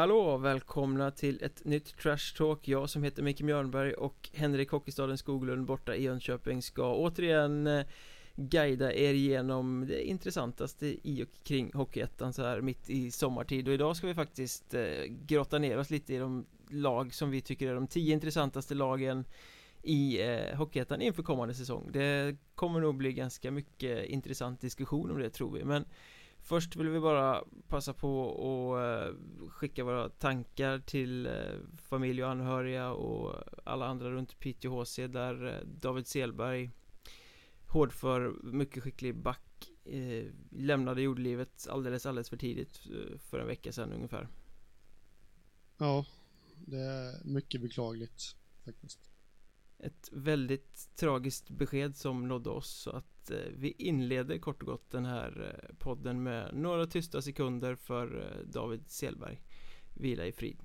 Hallå, välkomna till ett nytt Trash Talk. Jag som heter Micke Mjörnberg och Henrik Hockeystaden Skoglund borta i Jönköping ska återigen eh, guida er genom det intressantaste i och kring Hockeyettan så här mitt i sommartid. Och idag ska vi faktiskt eh, grotta ner oss lite i de lag som vi tycker är de tio intressantaste lagen i eh, Hockeyettan inför kommande säsong. Det kommer nog bli ganska mycket intressant diskussion om det tror vi. Men Först vill vi bara passa på att eh, skicka våra tankar till eh, familj och anhöriga och alla andra runt Piteå HC där eh, David Selberg Hårdför, mycket skicklig back eh, Lämnade jordlivet alldeles, alldeles för tidigt eh, för en vecka sedan ungefär. Ja, det är mycket beklagligt faktiskt ett väldigt tragiskt besked som nådde oss så att eh, vi inleder kort och gott den här eh, podden med några tysta sekunder för eh, David Selberg. Vila i frid.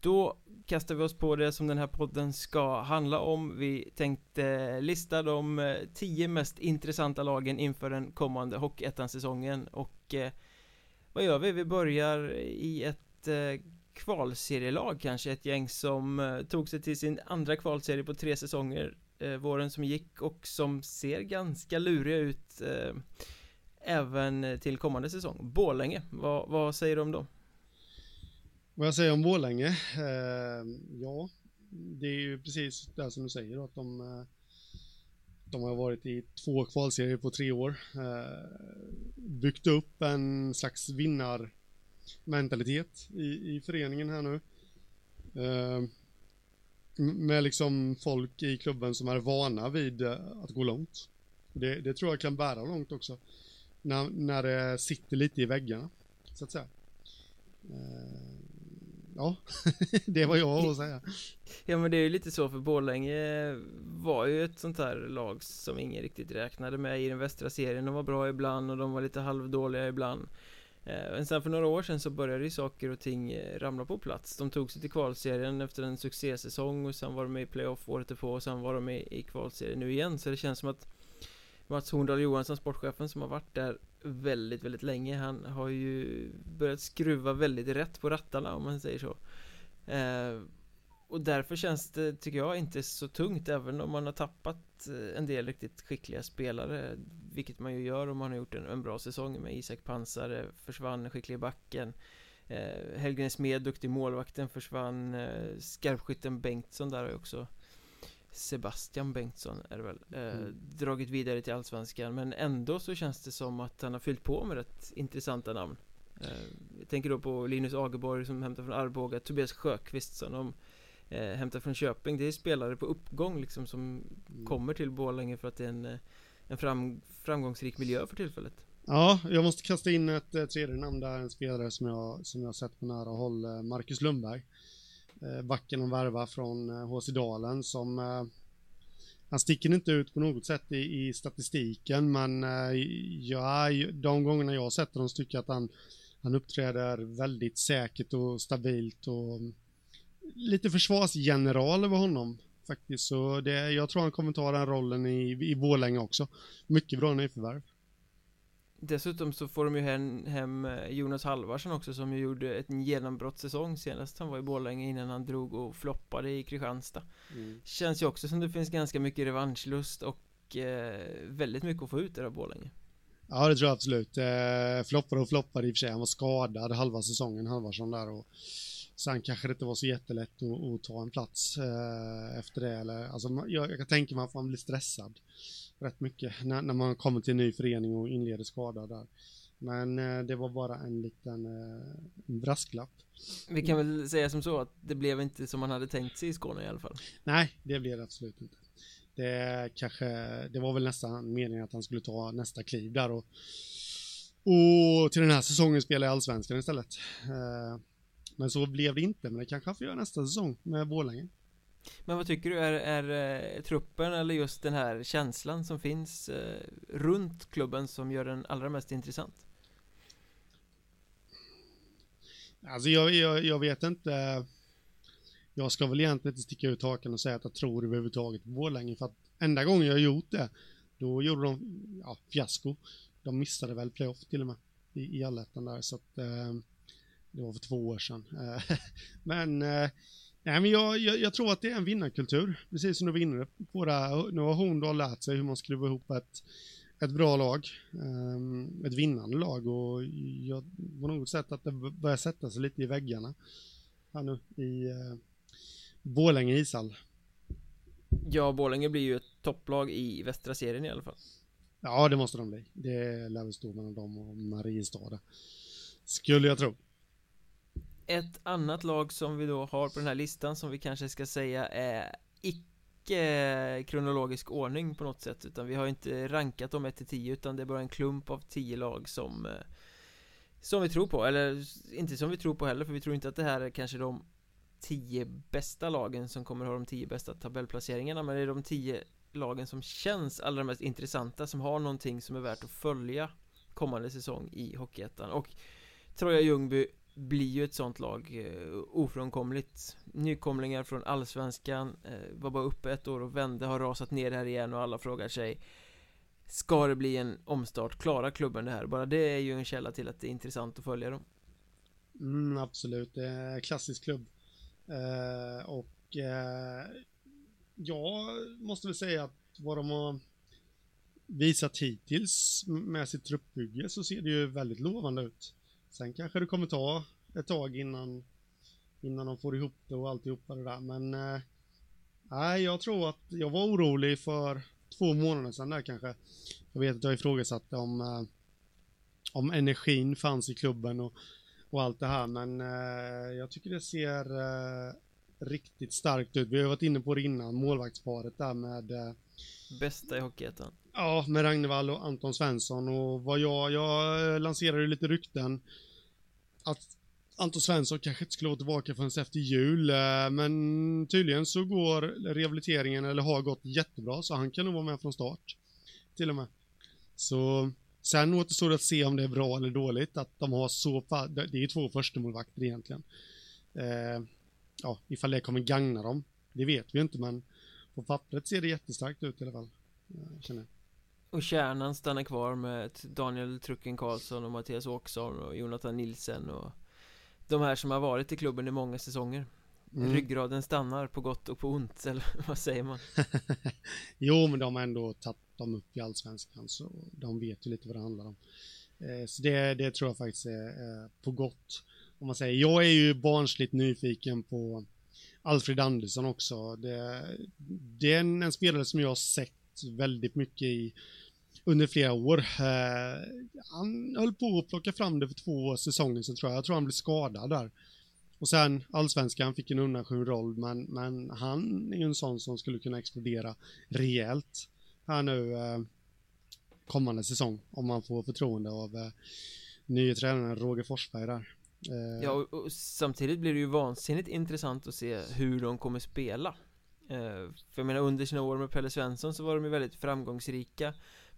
Då kastar vi oss på det som den här podden ska handla om Vi tänkte lista de eh, tio mest intressanta lagen inför den kommande Hockeyettan-säsongen och eh, vad gör vi? Vi börjar i ett eh, kvalserielag kanske, ett gäng som eh, tog sig till sin andra kvalserie på tre säsonger eh, våren som gick och som ser ganska luriga ut eh, även till kommande säsong Borlänge, vad, vad säger du om dem? Vad jag säger om Borlänge? Eh, ja, det är ju precis det som du säger att de, eh, de har varit i två kvalserier på tre år. Eh, byggt upp en slags vinnarmentalitet i, i föreningen här nu. Eh, med liksom folk i klubben som är vana vid eh, att gå långt. Det, det tror jag kan bära långt också. När, när det sitter lite i väggarna, så att säga. Eh, ja, det var jag att säga. Ja men det är ju lite så för Borlänge var ju ett sånt här lag som ingen riktigt räknade med i den västra serien. De var bra ibland och de var lite halvdåliga ibland. Eh, men sen för några år sedan så började ju saker och ting eh, ramla på plats. De tog sig till kvalserien efter en succésäsong och sen var de med i playoff året därpå och sen var de med i kvalserien nu igen. Så det känns som att Mats Horndal Johansson, sportchefen som har varit där väldigt, väldigt länge Han har ju börjat skruva väldigt rätt på rattarna om man säger så. Eh, Och därför känns det, tycker jag, inte så tungt även om man har tappat eh, en del riktigt skickliga spelare Vilket man ju gör om man har gjort en, en bra säsong med Isak Pansare Försvann skicklig backen. Eh, Helgren Smed, duktig målvakten försvann. Eh, Skarpskytten Bengtsson där har ju också Sebastian Bengtsson är det väl eh, mm. Dragit vidare till Allsvenskan. Men ändå så känns det som att han har fyllt på med rätt intressanta namn. Eh, Jag tänker då på Linus Agerborg som hämtar från Arboga Tobias Sjöqvist som de eh, hämtar från Köping. Det är spelare på uppgång liksom som mm. kommer till Borlänge för att det är en, eh, en fram, framgångsrik miljö för tillfället. Ja, jag måste kasta in ett eh, tredje namn där, en spelare som jag, som jag sett på nära håll, eh, Marcus Lundberg Eh, backen de värva från eh, HC Dalen som eh, han sticker inte ut på något sätt i, i statistiken men ja, de gångerna jag har sett honom så tycker jag att han, han uppträder väldigt säkert och stabilt och mm, lite försvarsgeneral över honom faktiskt. Så det, jag tror han kommer ta den rollen i, i Borlänge också. Mycket bra nyförvärv. Dessutom så får de ju hem, hem eh, Jonas Halvarsson också som ju gjorde en genombrottssäsong senast. Han var i Borlänge innan han drog och floppade i Kristianstad. Mm. Känns ju också som det finns ganska mycket revanschlust och eh, väldigt mycket att få ut där av Borlänge. Ja det tror jag absolut. Eh, Floppade och floppade i och för sig, han var skadad halva säsongen Halvarsson där och Sen kanske det inte var så jättelätt att, att ta en plats eh, efter det eller alltså jag, jag kan tänka mig att man blir stressad rätt mycket när, när man kommer till en ny förening och inleder skada där. Men eh, det var bara en liten eh, brasklapp. Vi kan väl säga som så att det blev inte som man hade tänkt sig i Skåne i alla fall. Nej, det blev det absolut inte. Det kanske, det var väl nästan meningen att han skulle ta nästa kliv där och, och till den här säsongen spela i Allsvenskan istället. Eh, men så blev det inte, men det kanske han får göra nästa säsong med Borlänge. Men vad tycker du, är, är eh, truppen eller just den här känslan som finns eh, runt klubben som gör den allra mest intressant? Alltså jag, jag, jag vet inte. Jag ska väl egentligen inte sticka ut hakan och säga att jag tror överhuvudtaget på Borlänge för att enda gången jag gjort det, då gjorde de, ja, fiasko. De missade väl playoff till och med i, i allettan där så att eh, det var för två år sedan. Men, eh, nej, men jag, jag, jag, tror att det är en vinnarkultur, precis som du var inne på det. Nu har Horndal lärt sig hur man skruvar ihop ett, ett bra lag, eh, ett vinnande lag och jag på något sätt att det börjar sätta sig lite i väggarna här nu i eh, Borlänge ishall. Ja, Borlänge blir ju ett topplag i västra serien i alla fall. Ja, det måste de bli. Det lär väl stå mellan dem och Mariestad. Skulle jag tro. Ett annat lag som vi då har på den här listan som vi kanske ska säga är icke kronologisk ordning på något sätt utan vi har inte rankat dem 1 till 10 utan det är bara en klump av 10 lag som eh, som vi tror på, eller inte som vi tror på heller för vi tror inte att det här är kanske de 10 bästa lagen som kommer ha de 10 bästa tabellplaceringarna men det är de 10 lagen som känns allra mest intressanta som har någonting som är värt att följa kommande säsong i Hockeyettan. Och Troja Ljungby blir ju ett sånt lag eh, ofrånkomligt Nykomlingar från Allsvenskan eh, Var bara uppe ett år och vände, har rasat ner här igen och alla frågar sig Ska det bli en omstart? Klarar klubben det här? Bara det är ju en källa till att det är intressant att följa dem mm, Absolut, det är en klassisk klubb eh, Och eh, jag måste väl säga att vad de har visat hittills med sitt truppbygge så ser det ju väldigt lovande ut. Sen kanske det kommer ta ett tag innan, innan de får ihop det och alltihopa det där. Men eh, nej, jag tror att jag var orolig för två månader sedan där kanske. Jag vet att jag ifrågasatte om, eh, om energin fanns i klubben och, och allt det här. Men eh, jag tycker det ser riktigt starkt ut. Vi har varit inne på det innan, målvaktsparet där med Bästa i Hockeyettan Ja, med Ragnevall och Anton Svensson och vad jag, jag lanserade lite rykten att Anton Svensson kanske inte skulle vara tillbaka förrän efter jul, eh, men tydligen så går rehabiliteringen, eller har gått jättebra, så han kan nog vara med från start. Till och med. Så sen återstår det att se om det är bra eller dåligt att de har så det är ju två förstemålvakter egentligen. Eh, ja, ifall det kommer gagna dem, det vet vi inte, men på pappret ser det jättestarkt ut i alla fall. Eh, känner jag. Och kärnan stannar kvar med Daniel Trucken Karlsson och Mattias Åkesson och Jonathan Nilsen och De här som har varit i klubben i många säsonger mm. Ryggraden stannar på gott och på ont, eller vad säger man? jo, men de har ändå tagit dem upp i Allsvenskan så de vet ju lite vad det handlar om eh, Så det, det tror jag faktiskt är på gott Om man säger, jag är ju barnsligt nyfiken på Alfred Andersson också Det, det är en, en spelare som jag har sett väldigt mycket i under flera år. Eh, han höll på att plocka fram det för två säsonger sedan tror jag. Jag tror han blev skadad där. Och sen allsvenskan fick en undanskymd roll, men, men han är ju en sån som skulle kunna explodera rejält här nu eh, kommande säsong, om man får förtroende av eh, nye tränaren Roger Forsberg där. Eh, ja, och, och, samtidigt blir det ju vansinnigt intressant att se hur de kommer spela. Eh, för jag menar, under sina år med Pelle Svensson så var de ju väldigt framgångsrika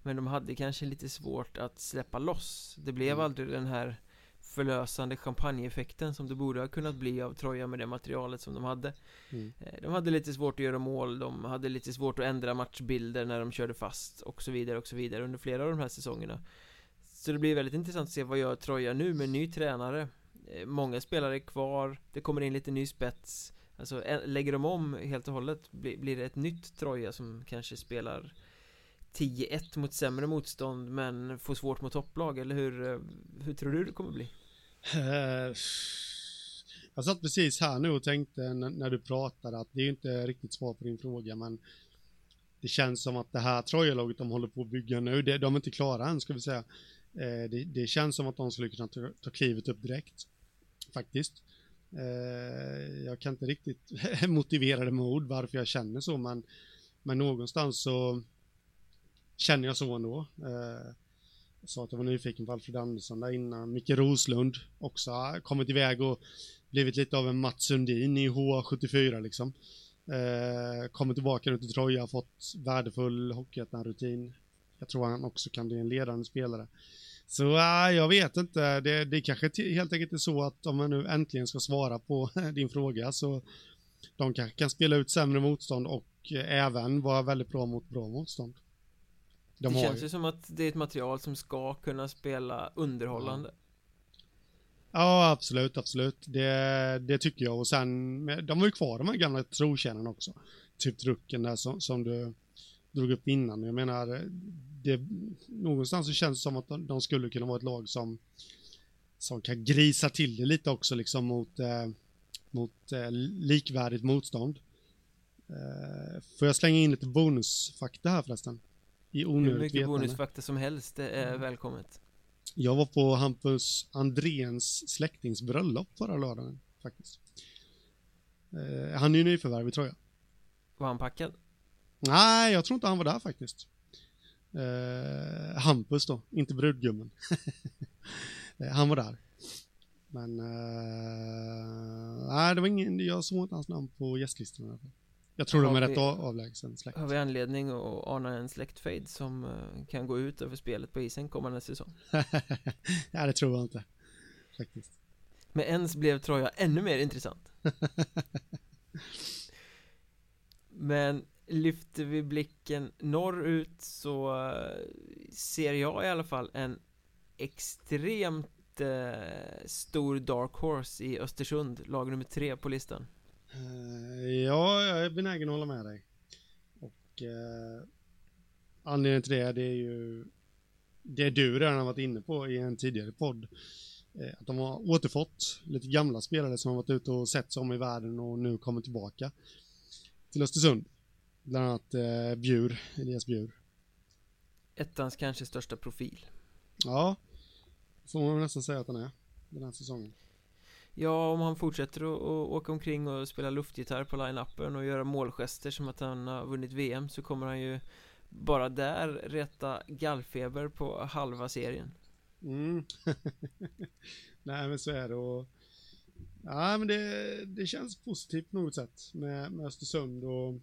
men de hade kanske lite svårt att släppa loss. Det blev mm. aldrig den här förlösande champagneeffekten som det borde ha kunnat bli av Troja med det materialet som de hade. Mm. Eh, de hade lite svårt att göra mål, de hade lite svårt att ändra matchbilder när de körde fast och så vidare och så vidare under flera av de här säsongerna. Så det blir väldigt intressant att se vad gör Troja nu med ny tränare. Eh, Många spelare är kvar, det kommer in lite ny spets. Alltså lägger de om helt och hållet Blir det ett nytt Troja som kanske spelar 10-1 mot sämre motstånd men får svårt mot topplag eller hur, eh, hur tror du det kommer bli? Eh, jag satt precis här nu och tänkte när du pratade att det är inte riktigt svar på din fråga men det känns som att det här Troja-laget de håller på att bygga nu, det, de är inte klara än ska vi säga. Eh, det, det, känns som att de skulle kunna ta, ta klivet upp direkt. Faktiskt. Jag kan inte riktigt motivera det med ord varför jag känner så men, men någonstans så känner jag så ändå. Eh, jag sa att jag var nyfiken på Alfred Andersson där innan. Micke Roslund också kommit iväg och blivit lite av en Mats Sundin i H74 liksom. Eh, kommer tillbaka nu till Troja, fått värdefull hockeyettan-rutin. Jag tror han också kan bli en ledande spelare. Så äh, jag vet inte, det, det kanske helt enkelt är så att om man nu äntligen ska svara på din fråga så de kanske kan spela ut sämre motstånd och eh, även vara väldigt bra mot bra motstånd. De det känns ju som att det är ett material som ska kunna spela underhållande. Ja. Absolut, absolut. Det, det tycker jag. Och sen, de har ju kvar de här gamla trotjänarna också. Typ trucken där som, som du drog upp innan. Jag menar, det, någonstans så känns det som att de, de skulle kunna vara ett lag som, som kan grisa till det lite också liksom mot, eh, mot eh, likvärdigt motstånd. Eh, får jag slänga in lite bonusfakta här förresten? I onödigt Hur mycket vetande. bonusfakta som helst, det är mm. välkommet. Jag var på Hampus Andréns släktings bröllop förra lördagen faktiskt. Eh, han är ju nyförvärv i Troja. Var han packad? Nej, jag tror inte han var där faktiskt. Eh, Hampus då, inte brudgummen. eh, han var där. Men, eh, nej det var ingen, jag såg inte hans namn på gästlistan i alla fall. Jag tror har de är vi, rätt avlägsen släkt. Har vi anledning att ana en släktfejd som uh, kan gå ut över spelet på isen kommande säsong? ja, det tror jag inte. Faktiskt. Med ens blev Troja ännu mer intressant. Men lyfter vi blicken norrut så uh, ser jag i alla fall en extremt uh, stor dark horse i Östersund, lag nummer tre på listan. Uh, ja, jag är benägen att hålla med dig. Och uh, anledningen till det, det är ju det du redan har varit inne på i en tidigare podd. Uh, att de har återfått lite gamla spelare som har varit ute och sett sig om i världen och nu kommer tillbaka till Östersund. Bland annat uh, Bjur, Elias Bjur. Ettans kanske största profil. Ja, får man nästan säga att han är den här säsongen. Ja, om han fortsätter att, att åka omkring och spela luftgitarr på line-upen och göra målgester som att han har vunnit VM så kommer han ju bara där reta gallfeber på halva serien. Mm. Nej, men så är det och Ja, men det, det känns positivt på något sätt med, med Östersund och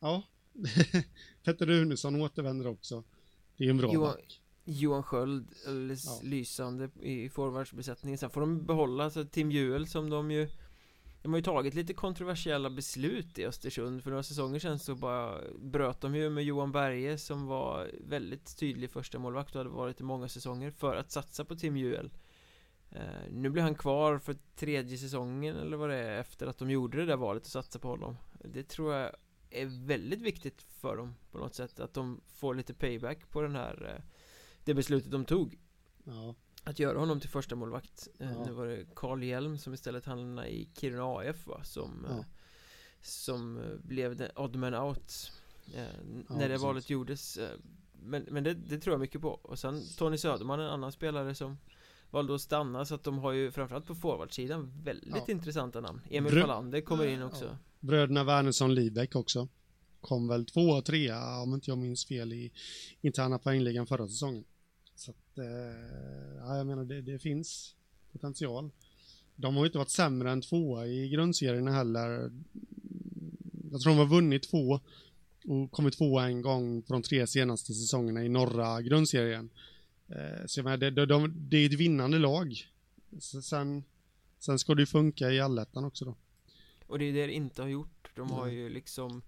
Ja, Petter Runesson återvänder också. Det är en bra Johan, back. Johan Sköld ja. lysande i forwardsbesättningen. Sen får de behålla alltså Tim Juel som de ju De har ju tagit lite kontroversiella beslut i Östersund. För några säsonger sedan så bara bröt de ju med Johan Berge som var väldigt tydlig första målvakt och hade varit i många säsonger för att satsa på Tim Juel eh, Nu blir han kvar för tredje säsongen eller vad det är efter att de gjorde det där valet och satsa på honom. Det tror jag är väldigt viktigt för dem på något sätt att de får lite payback på den här eh, det beslutet de tog. Ja. Att göra honom till första målvakt. Eh, ja. Nu var det Carl Hjelm som istället hamnade i Kiruna AF va Som ja. Eh, som eh, blev the odd man out När det valet gjordes Men, men det, det, tror jag mycket på. Och sen Tony Söderman en annan spelare som Valde att stanna så att de har ju framförallt på forwardsidan väldigt intressanta namn. Emil Brö Fallander kommer in också. Bröderna Wernersson Libeck också. Kom väl två och trea om inte jag minns fel i interna poängligan förra säsongen så att, eh, ja, jag menar det, det, finns potential. De har inte varit sämre än tvåa i grundserierna heller. Jag tror de har vunnit två och kommit tvåa en gång på de tre senaste säsongerna i norra grundserien. Eh, så jag menar, det, de, de, det är ett vinnande lag. sen, sen ska det ju funka i allettan också då. Och det är det det inte har gjort. De har ju liksom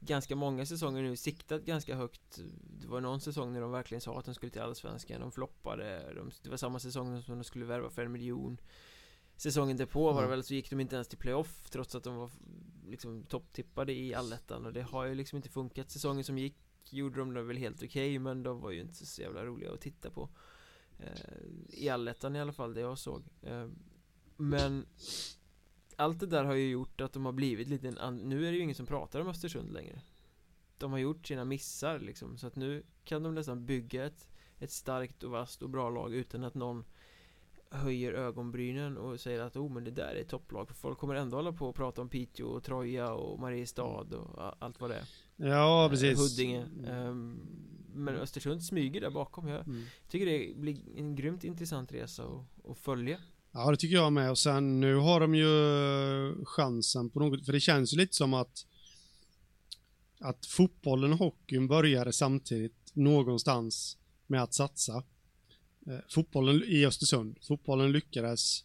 ganska många säsonger nu siktat ganska högt. Det var någon säsong när de verkligen sa att de skulle till Allsvenskan. De floppade. De, Det var samma säsong som de skulle värva för en miljon. Säsongen därpå var det mm. väl så gick de inte ens till playoff Trots att de var liksom topptippade i allettan. Och det har ju liksom inte funkat. Säsongen som gick gjorde de det väl helt okej okay, Men de var ju inte så jävla roliga att titta på. Eh, I allettan i alla fall, det jag såg. Eh, Men allt det där har ju gjort att de har blivit lite Nu är det ju ingen som pratar om Östersund längre. De har gjort sina missar liksom Så att nu kan de nästan bygga ett Ett starkt och vasst och bra lag utan att någon Höjer ögonbrynen och säger att oh men det där är ett topplag För folk kommer ändå hålla på och prata om Piteå och Troja och Mariestad och allt vad det är. Ja precis. Huddinge. Um, Men Östersund smyger där bakom. Jag mm. tycker det blir en grymt intressant resa att följa Ja, det tycker jag med. Och sen nu har de ju eh, chansen på något, för det känns ju lite som att att fotbollen och hockeyn började samtidigt någonstans med att satsa. Eh, fotbollen i Östersund, fotbollen lyckades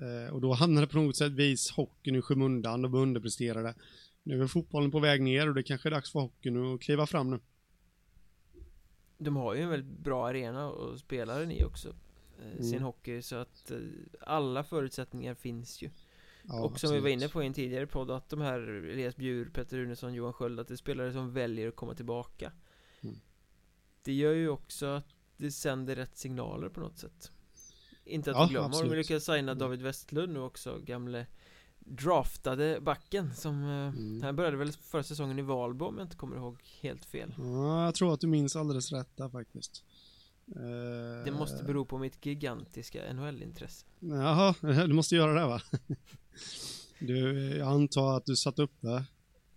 eh, och då hamnade på något sätt vis hockeyn i skymundan, de underpresterade. Nu är fotbollen på väg ner och det kanske är dags för hockeyn att kliva fram nu. De har ju en väldigt bra arena och spela den i också Mm. Sin hockey så att eh, alla förutsättningar finns ju Ja, Och som vi var absolut. inne på i en tidigare podd att de här Elias Bjur, Petter Runesson, Johan Sköld Att det är spelare som väljer att komma tillbaka Mm. Det gör ju också att det sänder rätt signaler på något sätt Inte att Ja, vi glömmer, absolut. de lyckades signa David Westlund nu också, gamle draftade backen som eh, Mm. Han började väl förra säsongen i Valbo om jag inte kommer ihåg helt fel Ja, jag tror att du minns alldeles rätt där faktiskt. Det måste bero på mitt gigantiska NHL-intresse Jaha, du måste göra det va? Du, jag antar att du satt uppe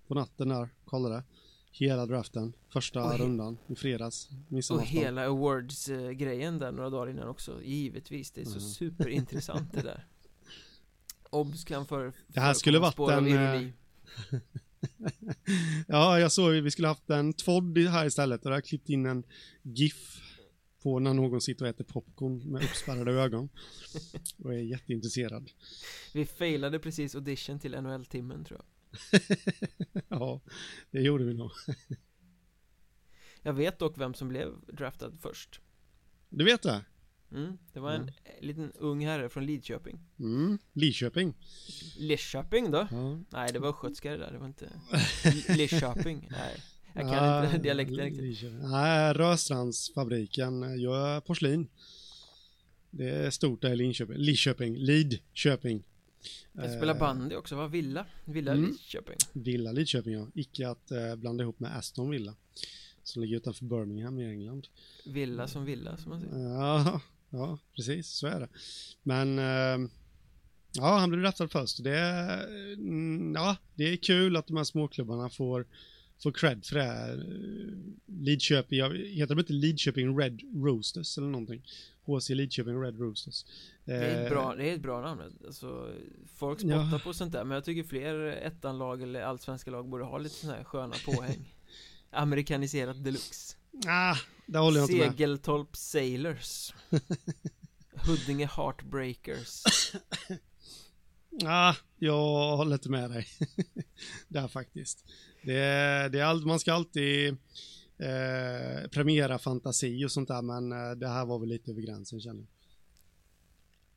på natten där, kollade. Hela draften, första Och rundan i fredags. Och hela awards-grejen där några dagar innan också Givetvis, det är så Mm. superintressant det där Obs kan för Det här skulle varit en, eh. Ja, jag såg ju, vi skulle haft en tvodd här istället och där klippt in en GIF på när någon sitter och äter popcorn med uppspärrade ögon. Och är jätteintresserad. Vi failade precis audition till NHL-timmen tror jag Ja, det gjorde vi nog. Jag vet dock vem som blev draftad först Du vet det? mm, Det var en Mm. liten ung herre från Lidköping Mm, Lidköping. Lidköping då? Ja. Nej det var östgötska det där, det var inte Lidköping, nej Jag kan Ah, inte dialekten riktigt. Nej, Rörstrandsfabriken gör porslin. Det är stort där i Linköping. Lidköping. Lidköping. Jag spelar Eh, bandy också, vad Villa? Villa Mm. Lidköping Villa Lidköping, ja. Icke att eh, blanda ihop med Aston Villa. Som ligger utanför Birmingham i England. Villa som villa som man säger Ja, ja, precis. Så är det. Men eh, ja, han blev draftad först. Det är, mm, ja, det är kul att de här småklubbarna får, får cred för det. här. Lidköping, jag, heter de inte Lidköping Red Roosters eller någonting? HC Lidköping Red Roosters. Det är Eh, ett bra, det är ett bra namn alltså, Folk Ja. spottar på sånt där men jag tycker fler ettanlag eller allsvenska lag borde ha lite sådana här sköna påhäng Amerikaniserat deluxe Ah, där håller jag inte med. Segeltorp Sailors Huddinge Heartbreakers Ah, jag håller inte med dig. Där faktiskt. Det är, det är allt, man ska alltid eh, premiera fantasi och sånt där, men eh, det här var väl lite över gränsen känner jag.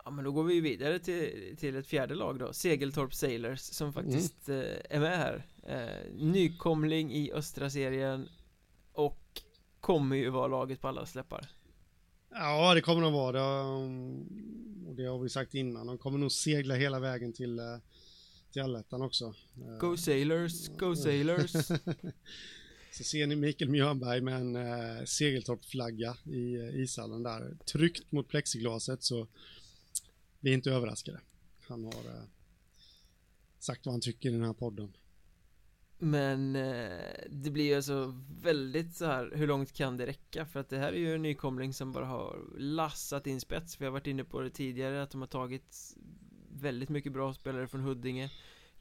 Ja men då går vi vidare till, till ett fjärde lag då Segeltorp Sailors som faktiskt eh, är med här eh, Nykomling i östra serien Och kommer ju vara laget på alla släppar Ja, det kommer de vara. Det, har- och det har vi sagt innan. De kommer nog segla hela vägen till, eh, till allettan också. Eh, Go Sailors, Go Sailors Så ser ni Mikael Mjörnberg med en eh, Segeltorp-flagga i eh, ishallen där, tryckt mot plexiglaset så vi är inte överraskade. Han har eh, sagt vad han tycker i den här podden. Men eh, det blir ju alltså väldigt så här hur långt kan det räcka? För att det här är ju en nykomling som bara har lassat in spets Vi har varit inne på det tidigare att de har tagit väldigt mycket bra spelare från Huddinge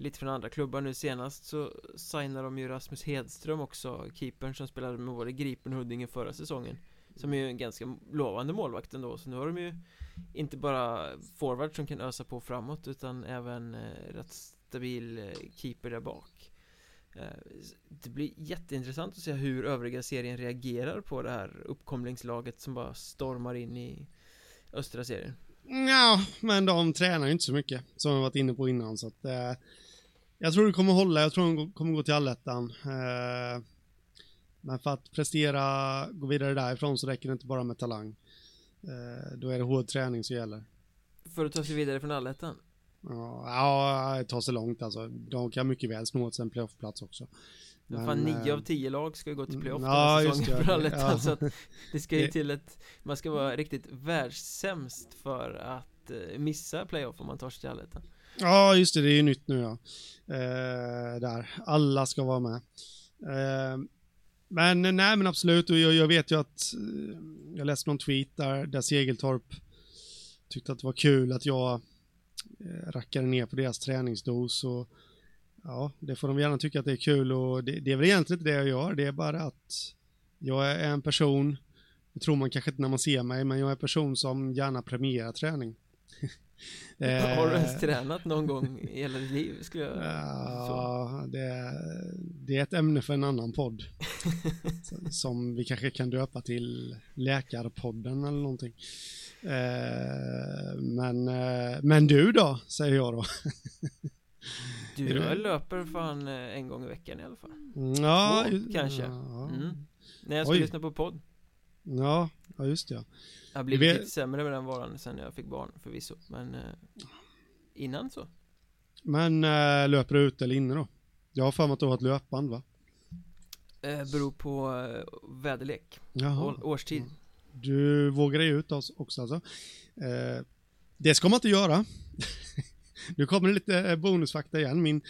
Lite från andra klubbar nu. Senast så signar de ju Rasmus Hedström också Keepern som spelade med både Gripen och Huddinge förra säsongen Som är ju en ganska lovande målvakt ändå. Så nu har de ju inte bara forward som kan ösa på framåt utan även eh, rätt stabil eh, keeper där bak. Eh, det blir jätteintressant att se hur övriga serien reagerar på det här uppkomlingslaget som bara stormar in i östra serien. Ja, men de tränar ju inte så mycket som vi varit inne på innan så att eh, jag tror det kommer hålla. Jag tror de kommer gå till allettan. Eh, men för att prestera, gå vidare därifrån så räcker det inte bara med talang. Eh, då är det hård träning som gäller. För att ta sig vidare från allettan Ja, ja, det tar sig långt alltså. De kan mycket väl snå sig en playoffplats också. Men, Fan, nio eh, av tio lag ska ju gå till playoff ja, den här säsongen det. för allettan Ja. Så att det ska ju till ett Man ska vara riktigt världssämst för att eh, missa playoff om man tar sig till allettan Ja, just det, det är ju nytt nu ja. Eh, där, alla ska vara med. Eh, men nej, men absolut, och jag, jag vet ju att eh, jag läste någon tweet där, där Segeltorp tyckte att det var kul att jag rackade ner på deras träningsdos och ja, det får de gärna tycka att det är kul och det, det är väl egentligen inte det jag gör, det är bara att jag är en person Det tror man kanske inte när man ser mig, men jag är en person som gärna premierar träning. Har du ens tränat någon gång i hela ditt liv? Skulle jag... Ja, det, det är ett ämne för en annan podd. som vi kanske kan döpa till Läkarpodden eller någonting. Eh, men, eh, men du då, säger jag då. Du, du löper fan eh, en gång i veckan i alla fall. Ja, Två, kanske. Ja. Mm. När jag ska Oj. lyssna på podd. Ja, ja just det. Jag har blivit vet... lite sämre med den varan sen jag fick barn förvisso, men eh, innan så. Men eh, löper du ut eller inne då? Jag har för mig att du har ett löpband va? Eh, beror på eh, väderlek, Jaha. årstid. Du vågar dig ut också alltså? Eh, det ska man inte göra. nu kommer lite eh, bonusfakta igen. Min,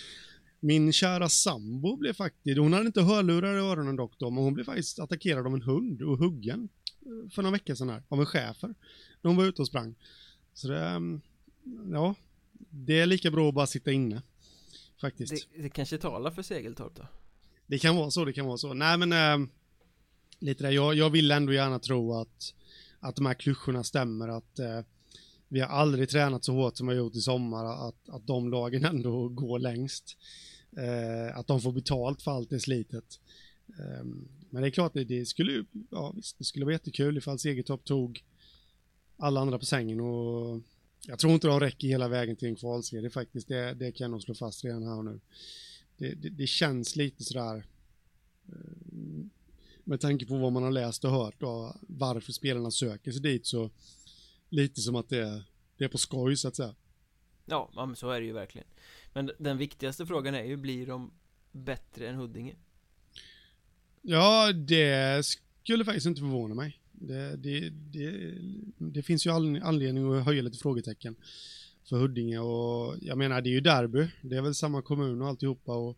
min kära sambo blev faktiskt, hon hade inte hörlurar i öronen dock då, men hon blev faktiskt attackerad av en hund och huggen för några veckor sedan här, av en schäfer. När hon var ute och sprang. Så det, mm, ja, det är lika bra att bara sitta inne. Faktiskt. Det, det kanske talar för Segeltorp då? Det kan vara så, det kan vara så. Nej men, äh, lite där, jag, jag vill ändå gärna tro att, att de här klyschorna stämmer, att äh, vi har aldrig tränat så hårt som vi har gjort i sommar, att, att de lagen ändå går längst. Eh, att de får betalt för allt det slitet. Eh, men det är klart, det, det skulle ja visst, det skulle vara jättekul ifall Segertorp tog alla andra på sängen och jag tror inte de räcker hela vägen till en kvalserie faktiskt. Det, det kan jag nog slå fast redan här och nu. Det, det, det känns lite sådär eh, med tanke på vad man har läst och hört och varför spelarna söker sig dit så lite som att det är, det är på skoj så att säga. Ja, men så är det ju verkligen. Men den viktigaste frågan är ju, blir de bättre än Huddinge? Ja, det skulle faktiskt inte förvåna mig. Det, det, det, det finns ju anledning att höja lite frågetecken för Huddinge och jag menar det är ju derby, det är väl samma kommun och alltihopa och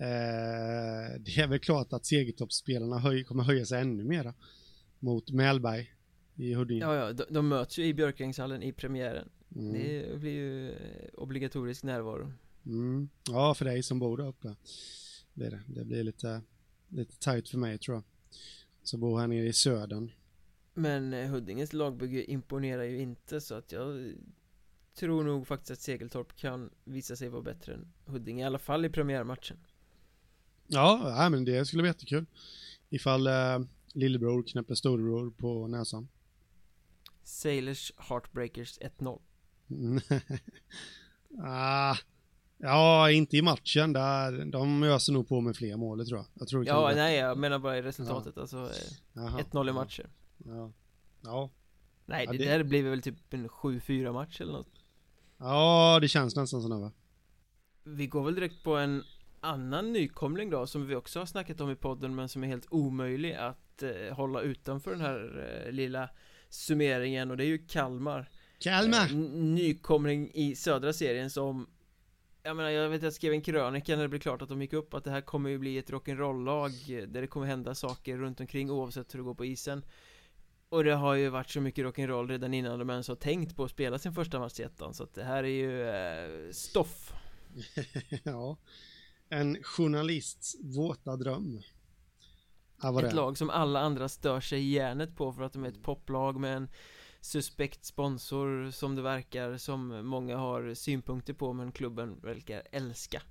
eh, det är väl klart att Segertorpsspelarna höj, kommer höja sig ännu mera mot Mälberg i Huddinge. Ja, ja, de, de möts ju i Björkängshallen i premiären. Mm. Det blir ju obligatorisk närvaro. Mm. Ja, för dig som bor där uppe. Det, det. det blir lite lite tajt för mig tror jag. Så bor han nere i södern. Men eh, Huddinges lagbygge imponerar ju inte så att jag tror nog faktiskt att Segeltorp kan visa sig vara bättre än Huddinge, i alla fall i premiärmatchen. Ja, ja men det skulle bli jättekul. Ifall eh, lillebror knäpper storebror på näsan. Sailors Heartbreakers 1-0. ah, Ja, inte i matchen. Där, de öser nog på med fler mål, tror jag. jag tror ja, nej, jag menar bara i resultatet. Ja. Alltså, 1-0 eh, i matcher. Ja. ja. Nej, ja, det, det där blir väl typ en 7-4 match eller något. Ja, det känns nästan sådär va. Vi går väl direkt på en annan nykomling då, som vi också har snackat om i podden, men som är helt omöjlig att eh, hålla utanför den här eh, lilla summeringen, och det är ju Kalmar. Kalmar! Eh, nykomling i södra serien som jag menar, jag vet att jag skrev en krönika när det blev klart att de gick upp att det här kommer ju bli ett rock'n'roll-lag där det kommer hända saker runt omkring oavsett hur det går på isen och det har ju varit så mycket rock'n'roll redan innan de ens har tänkt på att spela sin första match i ettan så att det här är ju eh, stoff Ja En journalists våta dröm Ett lag som alla andra stör sig i järnet på för att de är ett poplag med en suspekt sponsor som det verkar som många har synpunkter på men klubben verkar älska.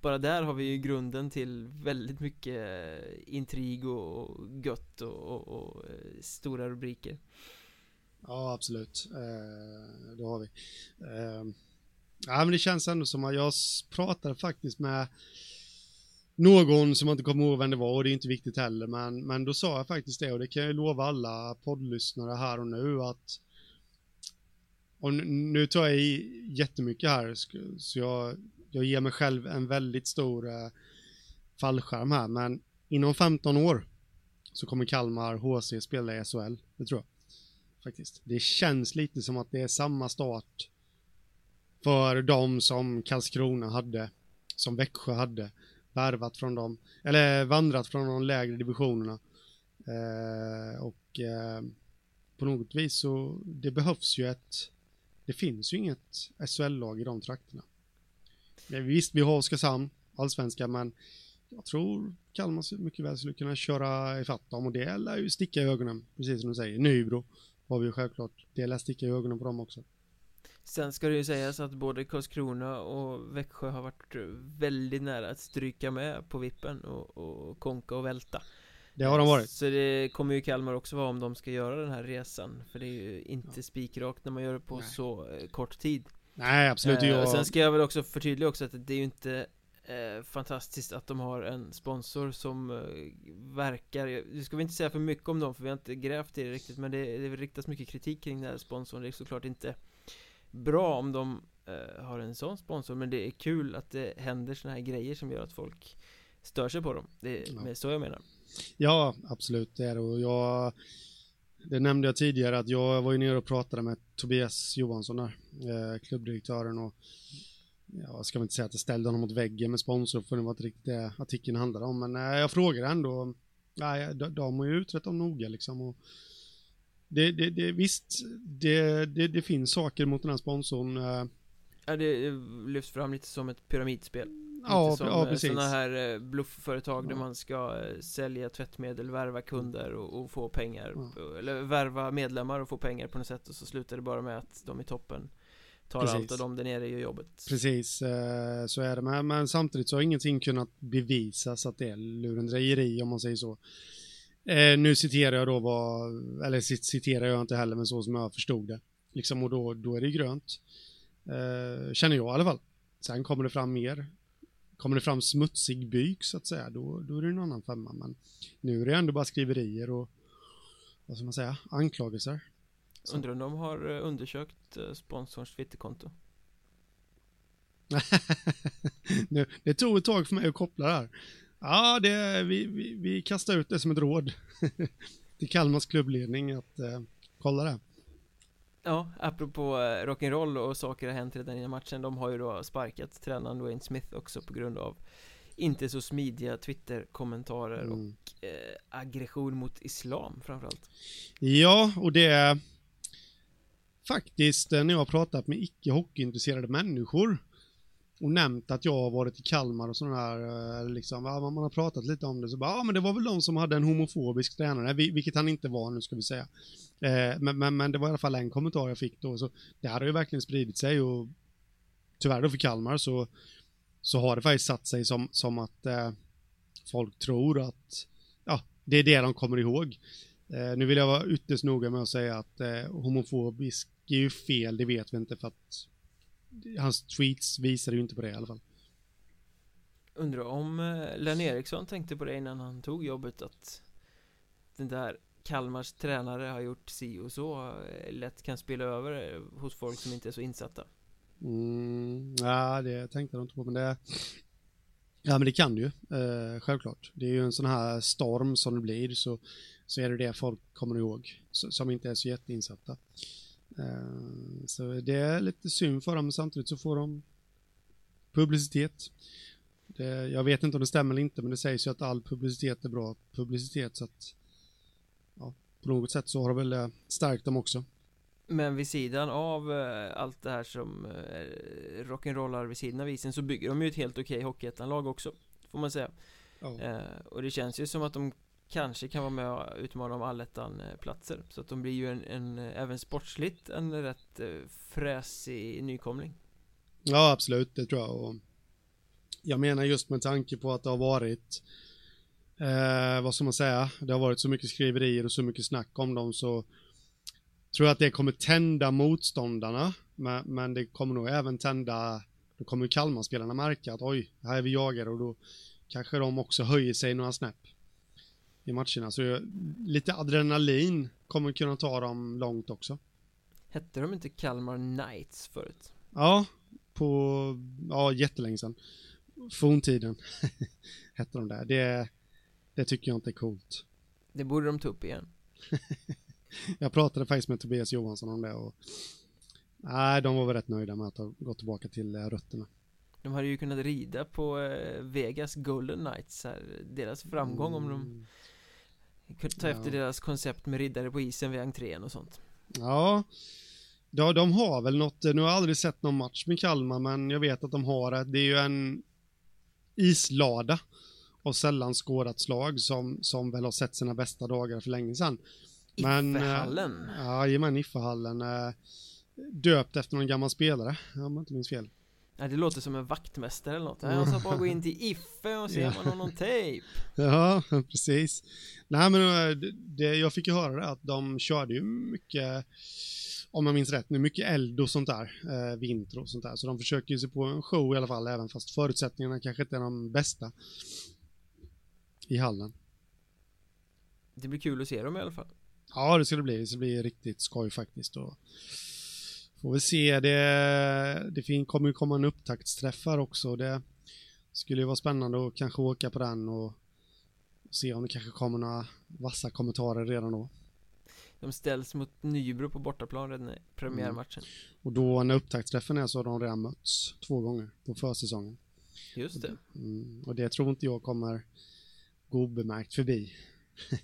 Bara där har vi ju grunden till väldigt mycket intrig och gött och, och, och eh, stora rubriker. Ja absolut, eh, det har vi. Eh, Ja men det känns ändå som att jag pratade faktiskt med någon som jag inte kommer ihåg vem det var och det är inte viktigt heller men, men då sa jag faktiskt det och det kan jag lova alla poddlyssnare här och nu att och nu tar jag i jättemycket här så jag, jag ger mig själv en väldigt stor eh, fallskärm här men inom 15 år så kommer Kalmar HC spela i SHL, det tror jag faktiskt. Det känns lite som att det är samma start för dem som Karlskrona hade, som Växjö hade värvat från dem, eller vandrat från de lägre divisionerna. Eh, och eh, på något vis så, det behövs ju ett, det finns ju inget SHL-lag i de trakterna. Visst, vi har Oskarshamn, allsvenska, men jag tror Kalmar mycket väl skulle kunna köra ifatt dem och det lär ju sticka i ögonen, precis som du säger. Nybro har vi ju självklart, det lär sticka i ögonen på dem också. Sen ska det ju sägas att både Karlskrona och Växjö har varit väldigt nära att stryka med på vippen och, och konka och välta. Det har de varit. Så det kommer ju Kalmar också vara om de ska göra den här resan. För det är ju inte ja. spikrakt när man gör det på Nej. så eh, kort tid. Nej absolut. Eh, jag... Sen ska jag väl också förtydliga också att det är ju inte eh, fantastiskt att de har en sponsor som eh, verkar Nu ska vi inte säga för mycket om dem för vi har inte grävt i det riktigt Men det, det riktas mycket kritik kring den här sponsorn. Det är såklart inte bra om de eh, har en sån sponsor Men det är kul att det händer såna här grejer som gör att folk stör sig på dem. Det är ja. så jag menar. Ja, absolut det är det. Och jag det nämnde jag tidigare att jag var ju nere och pratade med Tobias Johansson där, eh, klubbdirektören och jag ska väl inte säga att jag ställde honom mot väggen med sponsor för det var inte riktigt det artikeln handlade om men eh, jag frågade ändå, nej, de, de har ju utrett dem noga liksom och det, det, det, visst, det, det, det finns saker mot den här sponsorn. Eh. Ja, det lyfts fram lite som ett pyramidspel. Ja, som, ja eh, precis. Sådana här eh, bluffföretag ja. där man ska sälja tvättmedel, värva kunder och, och få pengar. Ja. Eller värva medlemmar och få pengar på något sätt och så slutar det bara med att de i toppen tar Precis. allt och de där nere gör jobbet. Precis, så är det. Men, men samtidigt så har ingenting kunnat bevisas att det är lurendrejeri om man säger så. Eh, nu citerar jag då vad, eller citerar jag inte heller, men så som jag förstod det. Liksom, och då, då är det grönt. Eh, känner jag i alla fall. Sen kommer det fram mer. Kommer det fram smutsig byk så att säga, då, då är det en annan femma. Men nu är det ändå bara skriverier och, vad ska man säga, anklagelser. Så. Undrar om de har eh, undersökt eh, sponsorns Twitterkonto? nu, det tog ett tag för mig att koppla det här. Ja, det, vi, vi, vi kastar ut det som ett råd till Kalmars klubbledning att eh, kolla det. Ja, apropå eh, rock'n'roll och saker har hänt redan innan matchen De har ju då sparkat tränaren Wayne Smith också på grund av inte så smidiga Twitter-kommentarer mm. och eh, aggression mot islam framförallt Ja, och det är faktiskt eh, när jag har pratat med icke hockeyintresserade människor och nämnt att jag har varit i Kalmar och sådana där, eh, liksom, man har pratat lite om det, så bara, ja men det var väl de som hade en homofobisk tränare, vilket han inte var nu ska vi säga. Eh, men, men, men det var i alla fall en kommentar jag fick då, så det här har ju verkligen spridit sig och tyvärr då för Kalmar så, så har det faktiskt satt sig som, som att eh, folk tror att, ja, det är det de kommer ihåg. Eh, nu vill jag vara ytterst noga med att säga att eh, homofobisk är ju fel, det vet vi inte för att hans tweets visar ju inte på det i alla fall. Undrar om eh, Len Eriksson tänkte på det innan han tog jobbet att den där Kalmars tränare har gjort si och så eh, lätt kan spela över eh, hos folk som inte är så insatta. Mm, ja, det tänkte jag inte på, men det... Ja, men det kan det ju, eh, självklart. Det är ju en sån här storm som det blir, så, så är det det folk kommer ihåg, som inte är så jätteinsatta. Eh, så det är lite synd för dem, men samtidigt så får de publicitet. Det, jag vet inte om det stämmer eller inte, men det sägs ju att all publicitet är bra publicitet, så att ja, på något sätt så har det väl eh, stärkt dem också. Men vid sidan av eh, allt det här som rock'n'rollar vid sidan av isen så bygger de ju ett helt okej hockeyettanlag också, får man säga. Oh. och det känns ju som att de kanske kan vara med och utmana om allettan-platser. Så att de blir ju en, en, även sportsligt en rätt eh, fräsig nykomling. Ja absolut, det tror jag. Och Jag menar just med tanke på att det har varit eh, Vad ska man säga? Det har varit så mycket skriverier och så mycket snack om dem så Tror jag att det kommer tända motståndarna. Men, men det kommer nog även tända Då kommer Kalmarspelarna märka att oj, här är vi jagade och då Kanske de också höjer sig några snäpp i matcherna. Så lite adrenalin kommer kunna ta dem långt också. Hette de inte Kalmar Knights förut? Ja, på, ja jättelänge sedan. Forntiden hette de där. Det, det tycker jag inte är coolt. Det borde de ta upp igen. jag pratade faktiskt med Tobias Johansson om det och nej, de var väl rätt nöjda med att ha gått tillbaka till eh, rötterna. De hade ju kunnat rida på eh, Vegas Golden Knights här, deras framgång mm. om de mm. Kunde ta ja. efter deras koncept med riddare på isen vid entrén och sånt Ja Ja, de har väl något, nu har jag aldrig sett någon match med Kalmar, men jag vet att de har det. Det är ju en islada. och sällan skådat slag som, som väl har sett sina bästa dagar för länge sedan. Men, eh, Ifehallen. Ja, jajamän, Ifehallen. eh, Döpt efter någon gammal spelare, om jag inte minns fel. Ja, det låter som en vaktmästare eller något. Jag ska bara gå in till Iffe och se Ja. om man har någon tejp. Ja, precis. Nej, men eh, det, jag fick ju höra att de körde ju mycket, om jag minns rätt nu, mycket eld och sånt där, eh, vinter och sånt där. Så de försöker ju sig på en show i alla fall, även fast förutsättningarna kanske inte är de bästa i hallen. Det blir kul att se dem i alla fall. Ja, det ska det bli. Det ska bli riktigt skoj faktiskt. Och får vi se. Det, det kommer ju komma en upptaktsträff här också. Det skulle ju vara spännande att kanske åka på den och se om det kanske kommer några vassa kommentarer redan då. De ställs mot Nybro på bortaplan redan i premiärmatchen. Och då när upptaktsträffen är så har de redan mötts två gånger på försäsongen. Just det. Mm, och det tror inte jag kommer gå obemärkt förbi.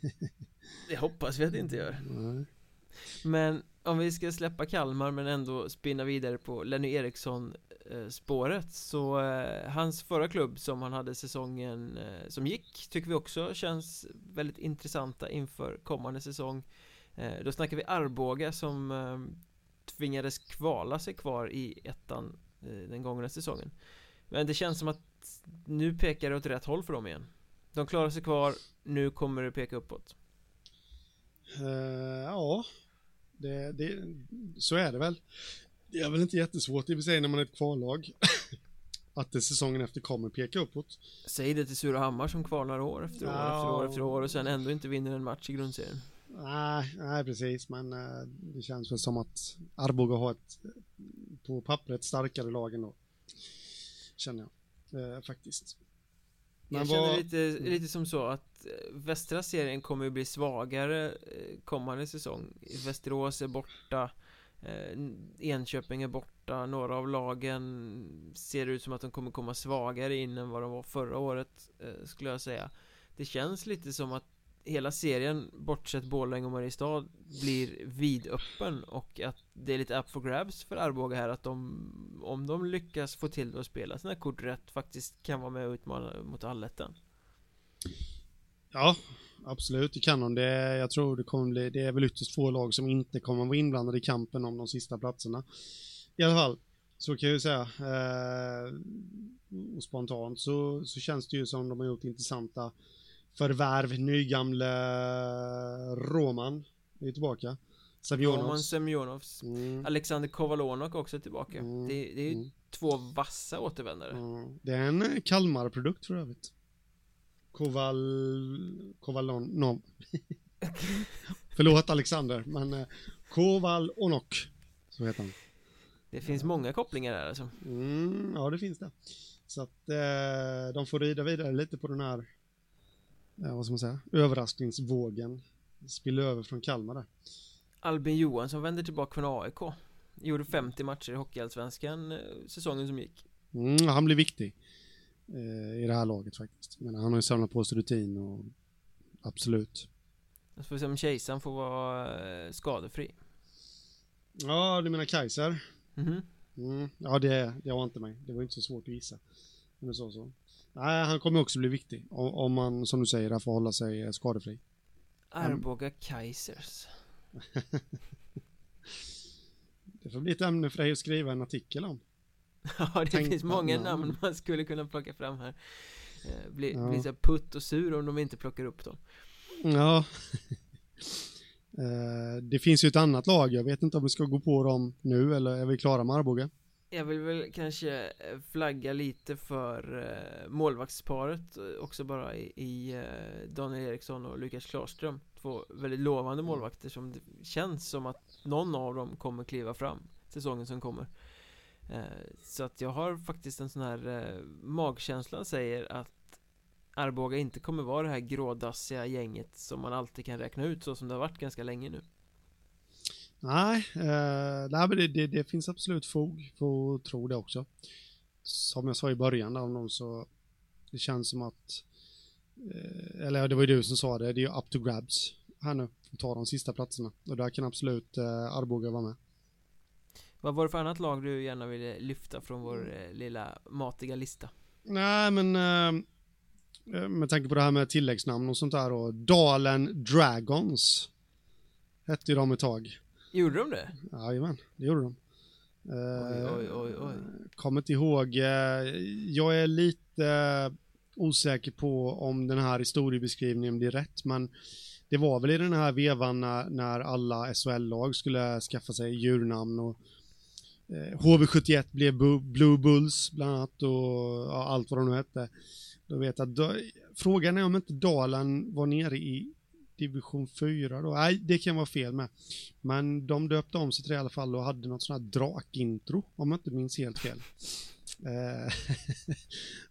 Det hoppas vi att det inte gör. Nej. Men om vi ska släppa Kalmar men ändå spinna vidare på Lenny Eriksson eh, spåret så eh, hans förra klubb som han hade säsongen eh, som gick tycker vi också känns väldigt intressanta inför kommande säsong. Eh, Då snackar vi Arboga som eh, tvingades kvala sig kvar i ettan eh, den gångna säsongen. Men det känns som att nu pekar det åt rätt håll för dem igen. De klarar sig kvar, nu kommer det peka uppåt. Uh, ja, det, det, så är det väl. Det är väl inte jättesvårt i och för sig när man är ett kvallag. att det säsongen efter kommer peka uppåt. Säg det till Surahammar som kvalar år efter år Ja. efter år efter år och sen ändå inte vinner en match i grundserien Nej, nej precis, men eh, det känns väl som att Arboga har ett på pappret starkare lag ändå. Känner jag eh, faktiskt. Men Jag känner vad- lite, lite som så att eh, västra serien kommer att bli svagare eh, kommande säsong. Västerås är borta eh, Enköping är borta Några av lagen ser ut som att de kommer komma svagare in än vad de var förra året Skulle jag säga. Det känns lite som att hela serien bortsett Borlänge och Mariestad blir vidöppen och att det är lite up for grabs för Arboga här att de om de lyckas få till det att spela sina kort rätt faktiskt kan vara med och utmana mot allettan Ja, absolut, det kan de. Det, jag tror det kommer bli, det är väl ytterst få lag som inte kommer vara inblandade i kampen om de sista platserna. I alla fall, så kan jag ju säga. Eh, och spontant så, så känns det ju som de har gjort intressanta förvärv. Nygamle Roman är tillbaka. Roman Savionovs. Semjonovs Mm, Alexander Kovalonok också tillbaka Mm, Det, det är ju mm. två vassa återvändare mm. Det är en eh, Kalmar-produkt för övrigt. Koval... Kovalonov. Förlåt Alexander, men eh, Kovalonok. Så heter han. Det finns många kopplingar där alltså Mm, ja, det finns det. Så att eh, de får rida vidare lite på den här, eh, vad ska man säga, överraskningsvågen. Spiller över från Kalmar där. Albin Johansson vänder tillbaka från AIK Gjorde 50 matcher i Hockeyallsvenskan eh, säsongen som gick Mm, han blir viktig eh, i det här laget faktiskt. Men han har ju samlat på sig rutin och absolut. Jag får se om Kejsaren får vara eh, skadefri Ja, du menar Kaiser? Mhm. Mm, ja, det, det var inte mig. Det var inte så svårt att gissa. Du sa så. Nej, han kommer också bli viktig. Om, om man, som du säger, får hålla sig eh, skadefri. Arboga Kaisers Det får bli ett ämne för dig att skriva en artikel om. Ja, det Tänk finns många namn. namn man skulle kunna plocka fram här eh, Bli, Ja. bli så putt och sur om de inte plockar upp dem Ja. Eh, det finns ju ett annat lag. Jag vet inte om vi ska gå på dem nu eller är vi klara med Arboga? Jag vill väl kanske eh, flagga lite för eh, målvaktsparet eh, också bara i, Daniel Eriksson och Lukas Klarström. Två väldigt lovande målvakter som det känns som att någon av dem kommer kliva fram säsongen som kommer. Så att jag har faktiskt en sån här magkänsla säger att Arboga inte kommer vara det här grådassiga gänget som man alltid kan räkna ut så som det har varit ganska länge nu Nej, eh, nej men det, det, det finns absolut fog för att tro det också. Som jag sa i början av någon så det känns som att eh, eller det var ju du som sa det, det är ju up to grabs här nu att ta de sista platserna och där kan absolut eh, Arboga vara med. Vad var det för annat lag du gärna ville lyfta från vår eh, lilla matiga lista? Nej men eh, eh, med tanke på det här med tilläggsnamn och sånt där då, Dalen Dragons hette ju de ett tag. Gjorde de det? Jajamän, det gjorde de. Eh, oj, oj, oj. Kommer inte ihåg, eh, jag är lite eh, osäker på om den här historiebeskrivningen blir rätt, men det var väl i den här vevan när, när alla SHL-lag skulle skaffa sig djurnamn och eh, HV71 blev Bu- Blue Bulls bland annat och ja, allt vad de nu hette. Då vet jag, då, frågan är om inte Dalen var nere i division 4 då. Nej, det kan vara fel med. Men de döpte om sig till det i alla fall och hade något sånt här drakintro, om jag inte minns helt fel. Eh,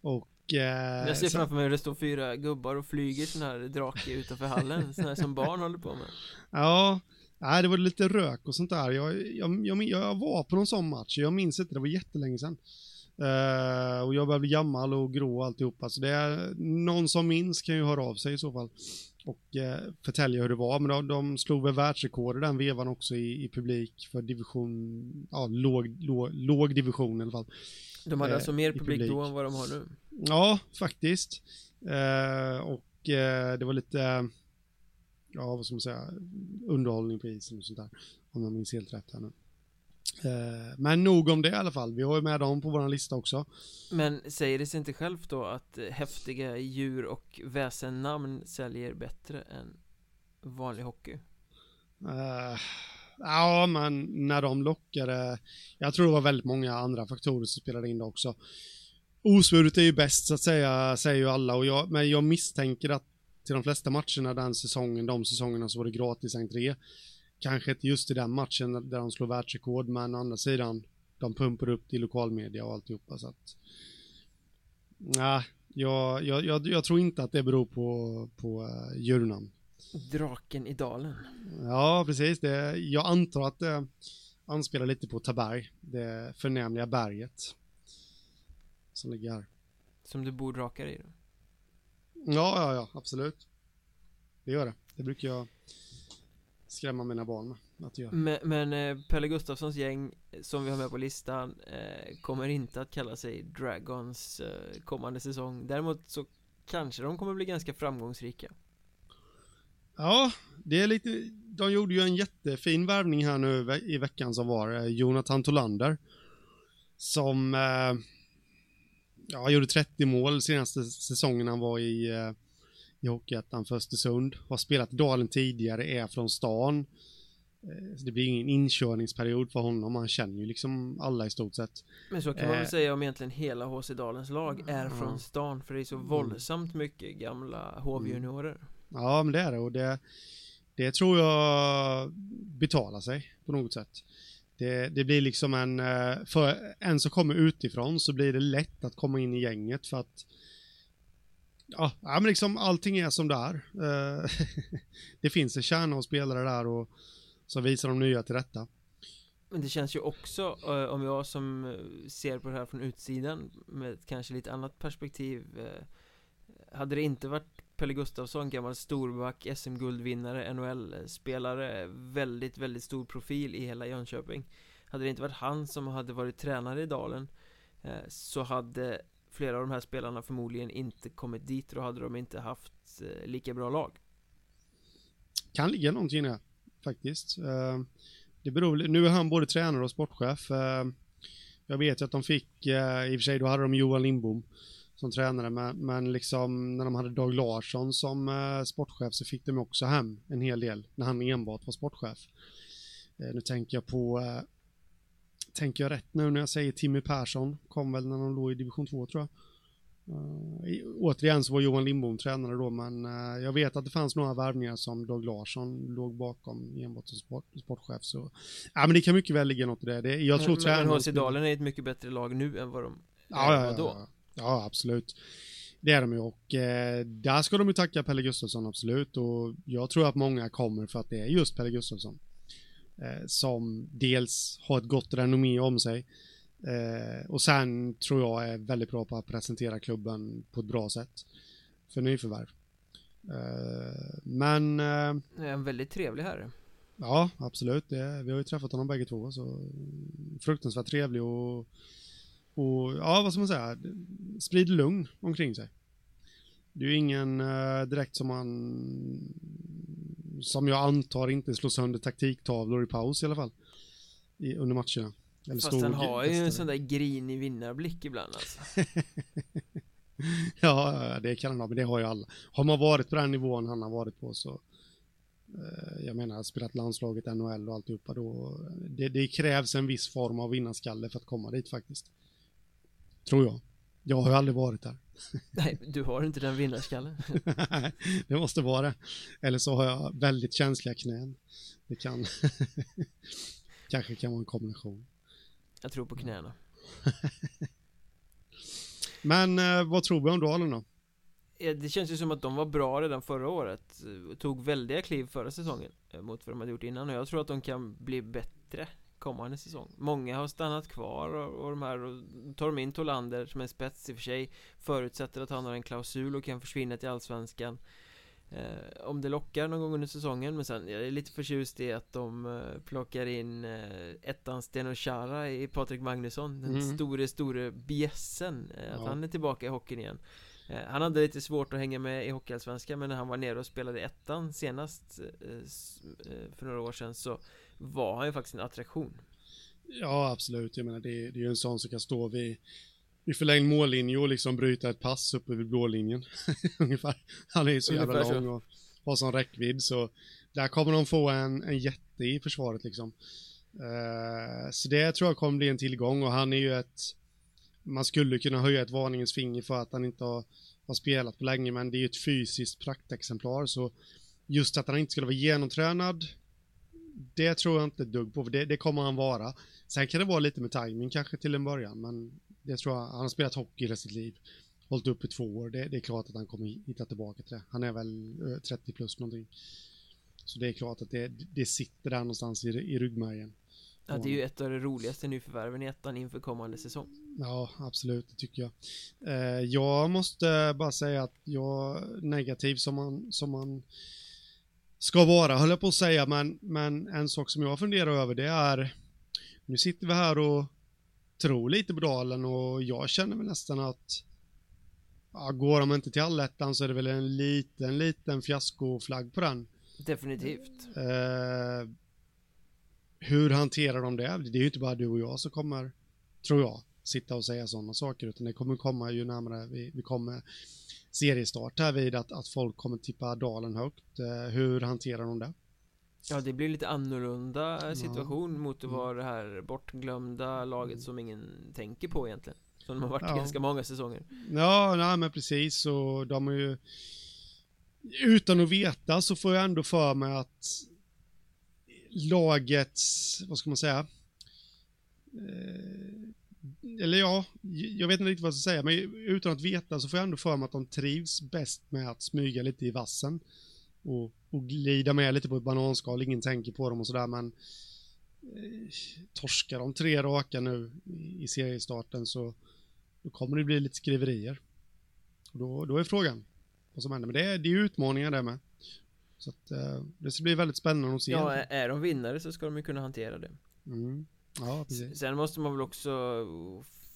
och... eh, Jag ser framför mig hur det står fyra gubbar och flyger sån här drake utanför hallen, sån här som barn håller på med. Ja, nej, det var lite rök och sånt där. Jag, jag, jag, jag var på någon sån match, jag minns inte, det var jättelänge sedan. Eh, och jag börjar bli gammal och grå och alltihopa, så det är någon som minns kan ju höra av sig i så fall. Och uh, förtälja hur det var, men de, de slog väl världsrekord den vevan också i, i publik för division, ja, låg, låg, låg division i alla fall. De hade Eh, alltså mer i publik, då publik. än vad de har nu. Ja, faktiskt. Eh, och eh, det var lite, eh, ja vad ska man säga, underhållning på isen och sånt där. Om jag minns helt rätt här nu. Eh, men nog om det i alla fall. Vi har ju med dem på vår lista också. Men säger det sig inte självt då att eh, häftiga djur och väsennamn säljer bättre än vanlig hockey? Eh, ja, men när de lockade, jag tror det var väldigt många andra faktorer som spelade in det också. Osvuret är ju bäst så att säga, säger ju alla, och jag, men jag misstänker att till de flesta matcherna den säsongen, de säsongerna så var det gratis entré. Kanske inte just i den matchen där de slår världsrekord, men å andra sidan, de pumpar upp till lokalmedia och alltihopa så att... Nej, jag, jag, jag, jag tror inte att det beror på, på uh, djurnamn. Draken i dalen Ja, precis. Det, jag antar att det anspelar lite på Taberg, det förnämliga berget. Som ligger här. Som du bor drakar i då? Ja, ja, ja, absolut. Det gör det. Det brukar jag skrämma mina barn med att göra. Men, men eh, Pelle Gustafssons gäng som vi har med på listan eh, kommer inte att kalla sig Dragons eh, kommande säsong Däremot så kanske de kommer bli ganska framgångsrika Ja, det är lite, de gjorde ju en jättefin värvning här nu ve- i veckan som var, eh, Jonathan Tolander. Som, ja, gjorde 30 mål senaste säsongen han var i, i Hockeyettan för Östersund. Har spelat Dalen tidigare, är från stan. Eh, så det blir ingen inkörningsperiod för honom, han känner ju liksom alla i stort sett. Men så kan man Eh. väl säga om egentligen hela HC Dalens lag är Ja. från stan För det är så Mm. våldsamt mycket gamla HV-juniorer Ja, men det är det och det, det tror jag betalar sig på något sätt. Det, det blir liksom en, eh, för en som kommer utifrån så blir det lätt att komma in i gänget för att Ja, men liksom allting är som det är. Eh, det finns en kärna av spelare där och som visar de nya till rätta. Men det känns ju också, eh, om jag som eh, ser på det här från utsidan med ett kanske lite annat perspektiv Hade det inte varit Pelle Gustafsson, gammal storback, SM-guldvinnare, NHL-spelare, väldigt, väldigt stor profil i hela Jönköping Hade det inte varit han som hade varit tränare i Dalen Så hade flera av de här spelarna förmodligen inte kommit dit, då hade de inte haft eh, lika bra lag kan ligga någonting i det, faktiskt. Eh, Det beror, nu är han både tränare och sportchef. Eh, Jag vet ju att de fick, eh, i och för sig då hade de Johan Lindbom som tränare, men, men liksom när de hade Dag Larsson som eh, sportchef så fick de också hem en hel del när han enbart var sportchef. Eh, Nu tänker jag på, eh, tänker jag rätt nu när jag säger Timmy Persson, kom väl när de låg i division 2 tror jag. Uh, återigen så var Johan Lindbom tränare då, men eh, jag vet att det fanns några värvningar som Dag Larsson låg bakom enbart som sport, sportchef. Så, ja, men det kan mycket väl ligga något i det. det jag tror Men, tränaren... men HC Dalen är ett mycket bättre lag nu än vad de Ja, ja, var då ja, ja, absolut. Det är de ju och eh, där ska de ju tacka Pelle Gustafsson absolut och jag tror att många kommer för att det är just Pelle Gustafsson. Eh, som dels har ett gott renommé om sig eh, och sen tror jag är väldigt bra på att presentera klubben på ett bra sätt för nyförvärv. Eh, men eh, är en väldigt trevlig herre Ja, absolut. Det, vi har ju träffat honom bägge två, så fruktansvärt trevlig och, och ja, vad ska man säga, sprider lugn omkring sig. Det är ju ingen uh, direkt som man, som jag antar inte slår sönder taktiktavlor i paus i alla fall. I, under matcherna. Eller Fast han har ju en sån där grinig vinnarblick ibland alltså. ja, det kan han ha, men det har ju alla. Har man varit på den nivån han har varit på så uh, jag menar, spelat landslaget, NHL och alltihopa då. Det, det krävs en viss form av vinnarskalle för att komma dit faktiskt. Tror jag. Jag har aldrig varit där. Nej, du har inte den vinnarskallen. Nej, det måste vara. Eller så har jag väldigt känsliga knän. Det kan... Kanske kan vara en kombination. Jag tror på knäna. Men eh, vad tror vi om Dalen då? Det känns ju som att de var bra redan förra året Tog väldiga kliv förra säsongen eh, Mot vad de hade gjort innan och jag tror att de kan bli bättre kommande säsong Många har stannat kvar och, och de här och tar de in Tolander som är en spets i och för sig Förutsätter att han har en klausul och kan försvinna till Allsvenskan eh, Om det lockar någon gång under säsongen men sen jag är lite förtjust i att de eh, plockar in eh, ettan Sten och Chara i Patrik Magnusson Den mm. store store bjässen eh, Att ja. han är tillbaka i hockeyn igen eh, han hade lite svårt att hänga med i Hockeyallsvenskan men när han var nere och spelade ettan senast eh, för några år sedan så var han ju faktiskt en attraktion. Ja, absolut. Jag menar, det, det är ju en sån som kan stå vid, vid förlängd mållinje och liksom bryta ett pass uppe vid blålinjen. Ungefär. Han är ju så jävla lång och har sån räckvidd, så där kommer de få en, en jätte i försvaret liksom. Uh, så det tror jag kommer bli en tillgång och han är ju ett, man skulle kunna höja ett varningens finger för att han inte har, har spelat på länge, men det är ju ett fysiskt praktexemplar, så just att han inte skulle vara genomtränad det tror jag inte dugg på, för det, det, kommer han vara. Sen kan det vara lite med timing kanske till en början, men det tror jag. Han har spelat hockey hela sitt liv, hållit upp i två år. Det, det, är klart att han kommer hitta tillbaka till det. Han är väl 30 plus någonting. Så det är klart att det, det sitter där någonstans i, i ryggmärgen. Ja, det är ju ett av de roligaste nyförvärven i ettan inför kommande säsong. Ja, absolut, det tycker jag. Eh, jag måste bara säga att jag, negativ som man, som man ska vara, höll jag på att säga, men, men en sak som jag funderar över det är, nu sitter vi här och tror lite på Dalen och jag känner väl nästan att ja, går de inte till allettan så är det väl en liten, liten fiaskoflagg på den. Definitivt. Eh, hur hanterar de det? Det är ju inte bara du och jag som kommer, tror jag, sitta och säga sådana saker, utan det kommer komma ju närmare vi, vi kommer seriestart här vid att, att folk kommer tippa dalen högt. Eh, hur hanterar de det? Ja, det blir lite annorlunda situation ja. mot att mm. vara det här bortglömda laget som ingen tänker på egentligen. Som de har varit ja. ganska många säsonger. Ja, nej men precis och de är ju utan att veta så får jag ändå för mig att lagets, vad ska man säga, eh, eller ja, jag vet inte riktigt vad jag ska säga, men utan att veta så får jag ändå för mig att de trivs bäst med att smyga lite i vassen. Och, och glida med lite på ett bananskal, ingen tänker på dem och sådär, men eh, torskar de tre raka nu i seriestarten så då kommer det bli lite skriverier. Och då, då är frågan vad som händer, men det är, det är utmaningar det med. Så att, eh, det ska bli väldigt spännande att se. Ja, är de vinnare så ska de ju kunna hantera det. Mm. Ja, precis. Sen måste man väl också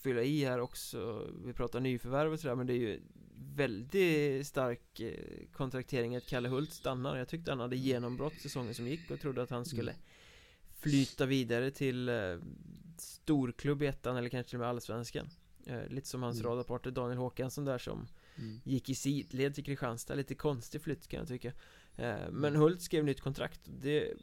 fylla i här också Vi pratar nyförvärv och sådär men det är ju väldigt stark eh, kontraktering att Kalle Hult stannar Jag tyckte han hade genombrott säsongen som gick och trodde att han skulle mm. flyta vidare till eh, storklubb i ettan eller kanske till och med allsvenskan eh, Lite som hans mm. radarpartner Daniel Håkansson där som mm. gick i sidled till Kristianstad Lite konstig flytt kan jag tycka Men mm. Hult skrev nytt kontrakt det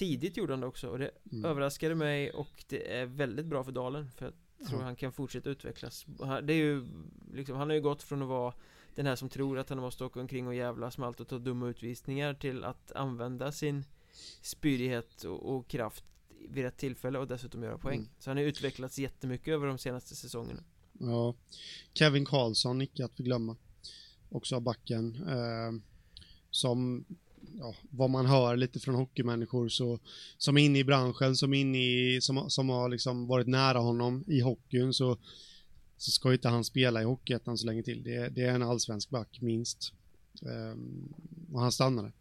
Tidigt gjorde han det också och det mm. överraskade mig och det är väldigt bra för Dalen för jag tror ja. han kan fortsätta utvecklas Det är ju liksom, han har ju gått från att vara den här som tror att han måste åka omkring och jävlas med allt och ta dumma utvisningar till att använda sin spydighet och, och kraft vid rätt tillfälle och dessutom göra poäng. Mm. Så han har utvecklats jättemycket över de senaste säsongerna. Ja, Kevin Karlsson, icke att förglömma. Också av backen. Eh, som ja, vad man hör lite från hockeymänniskor så, som är inne i branschen, som, inne i, som, som har liksom varit nära honom i hockeyn så, så ska inte han spela i Hockeyettan så länge till. Det, det är en allsvensk back, minst. Um, och han stannade.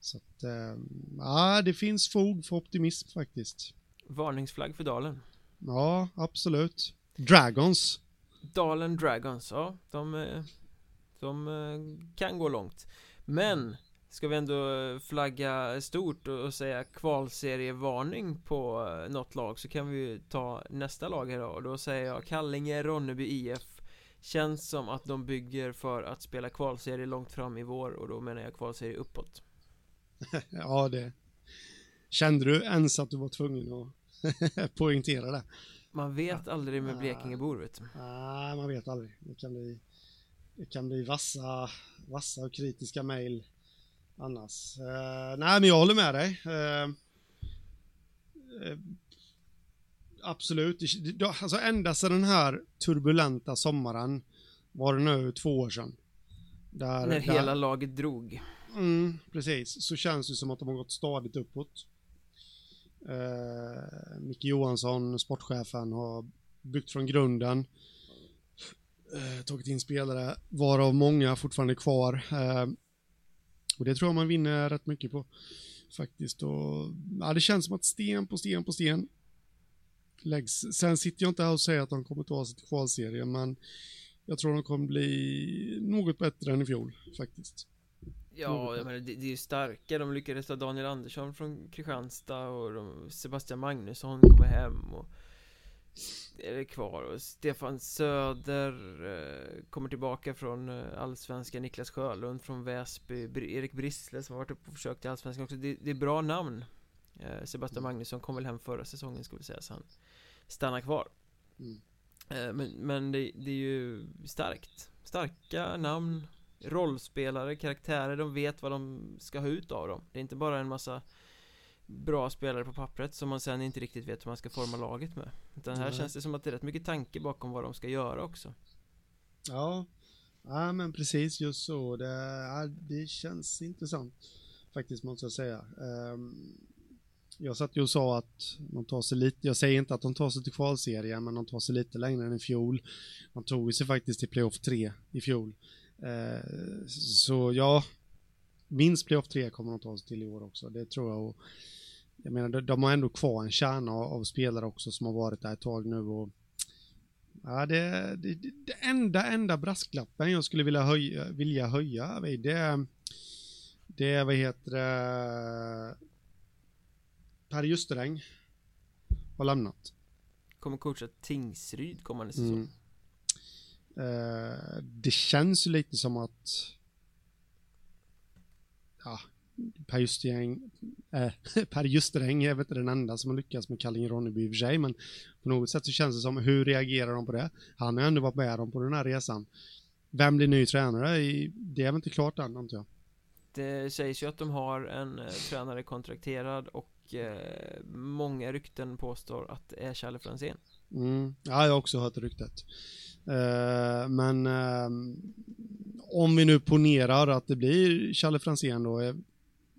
Så att, um, ja, det finns fog för optimism faktiskt. Varningsflagg för Dalen. Ja, absolut. Dragons. Dalen Dragons, ja, de eh, Som eh, kan gå långt Men Ska vi ändå flagga stort och säga kvalserievarning på eh, något lag så kan vi ju ta nästa lag här då. Och då säger jag Kallinge Ronneby IF Känns som att de bygger för att spela kvalserie långt fram i vår och då menar jag kvalserie uppåt. Ja det Kände du ens att du var tvungen att poängtera det? Man vet aldrig med Blekingebor vet du. Nej, man vet aldrig. Det kan bli, det kan bli vassa, vassa och kritiska mejl annars. Uh, nej, men jag håller med dig. Uh, uh, absolut. Alltså ända sedan den här turbulenta sommaren var det nu två år sedan. Där, När hela där, laget drog. Mm, precis. Så känns det som att de har gått stadigt uppåt. Uh, Micke Johansson, sportchefen, har byggt från grunden. Uh, tagit in spelare, varav många fortfarande kvar. Uh, och det tror jag man vinner rätt mycket på. Faktiskt. Och, ja, det känns som att sten på sten på sten läggs. Sen sitter jag inte här och säger att de kommer ta sig till kvalserien, men jag tror de kommer bli något bättre än i fjol, faktiskt. Ja, jag menar, det, det är ju starka. De lyckades ta Daniel Andersson från Kristianstad och de, Sebastian Magnusson kommer hem och är kvar. Och Stefan Söder eh, kommer tillbaka från eh, Allsvenskan Niklas Sjölund från Väsby Br Erik Brissle som har varit uppe och försökt i Allsvenskan också. Det, det är bra namn. Eh, Sebastian mm. Magnusson kom väl hem förra säsongen skulle vi säga så han stannar kvar. Mm. Eh, men, men det, det är ju starkt. Starka namn rollspelare, karaktärer, de vet vad de ska ha ut av dem. Det är inte bara en massa bra spelare på pappret som man sen inte riktigt vet hur man ska forma laget med. Utan här mm. känns det som att det är rätt mycket tanke bakom vad de ska göra också. Ja, ja men precis. Just så. Det, ja, det känns intressant Faktiskt måste jag säga. Um, Jag satt ju och sa att de tar sig lite, jag säger inte att de tar sig till kvalserien men de tar sig lite längre än i fjol. De tog sig faktiskt till playoff 3 i fjol. Eh, så ja, minst playoff 3 kommer de ta sig till i år också, det tror jag. Och, jag menar, de har ändå kvar en kärna av spelare också som har varit där ett tag nu och Ja, det, det, det enda, enda brasklappen jag skulle vilja höja, vilja höja det, det är, vad heter det, Per Justeräng har lämnat. Kommer coacha Tingsryd kommande säsong. Mm. Eh, det känns ju lite som att ja, Per Justeräng, äh, Per Justeräng är väl inte den enda som har lyckats med Kallinge-Ronneby i och för sig, men på något sätt så känns det som, hur reagerar de på det? Han har ändå varit med dem på den här resan. Vem blir ny tränare? Det är väl inte klart än, antar jag. Det sägs ju att de har en eh, tränare kontrakterad och eh, många rykten påstår att det är Challe Franzén. Mm. Ja, jag har också hört ryktet. Uh, men uh, om vi nu ponerar att det blir Challe Franzén då,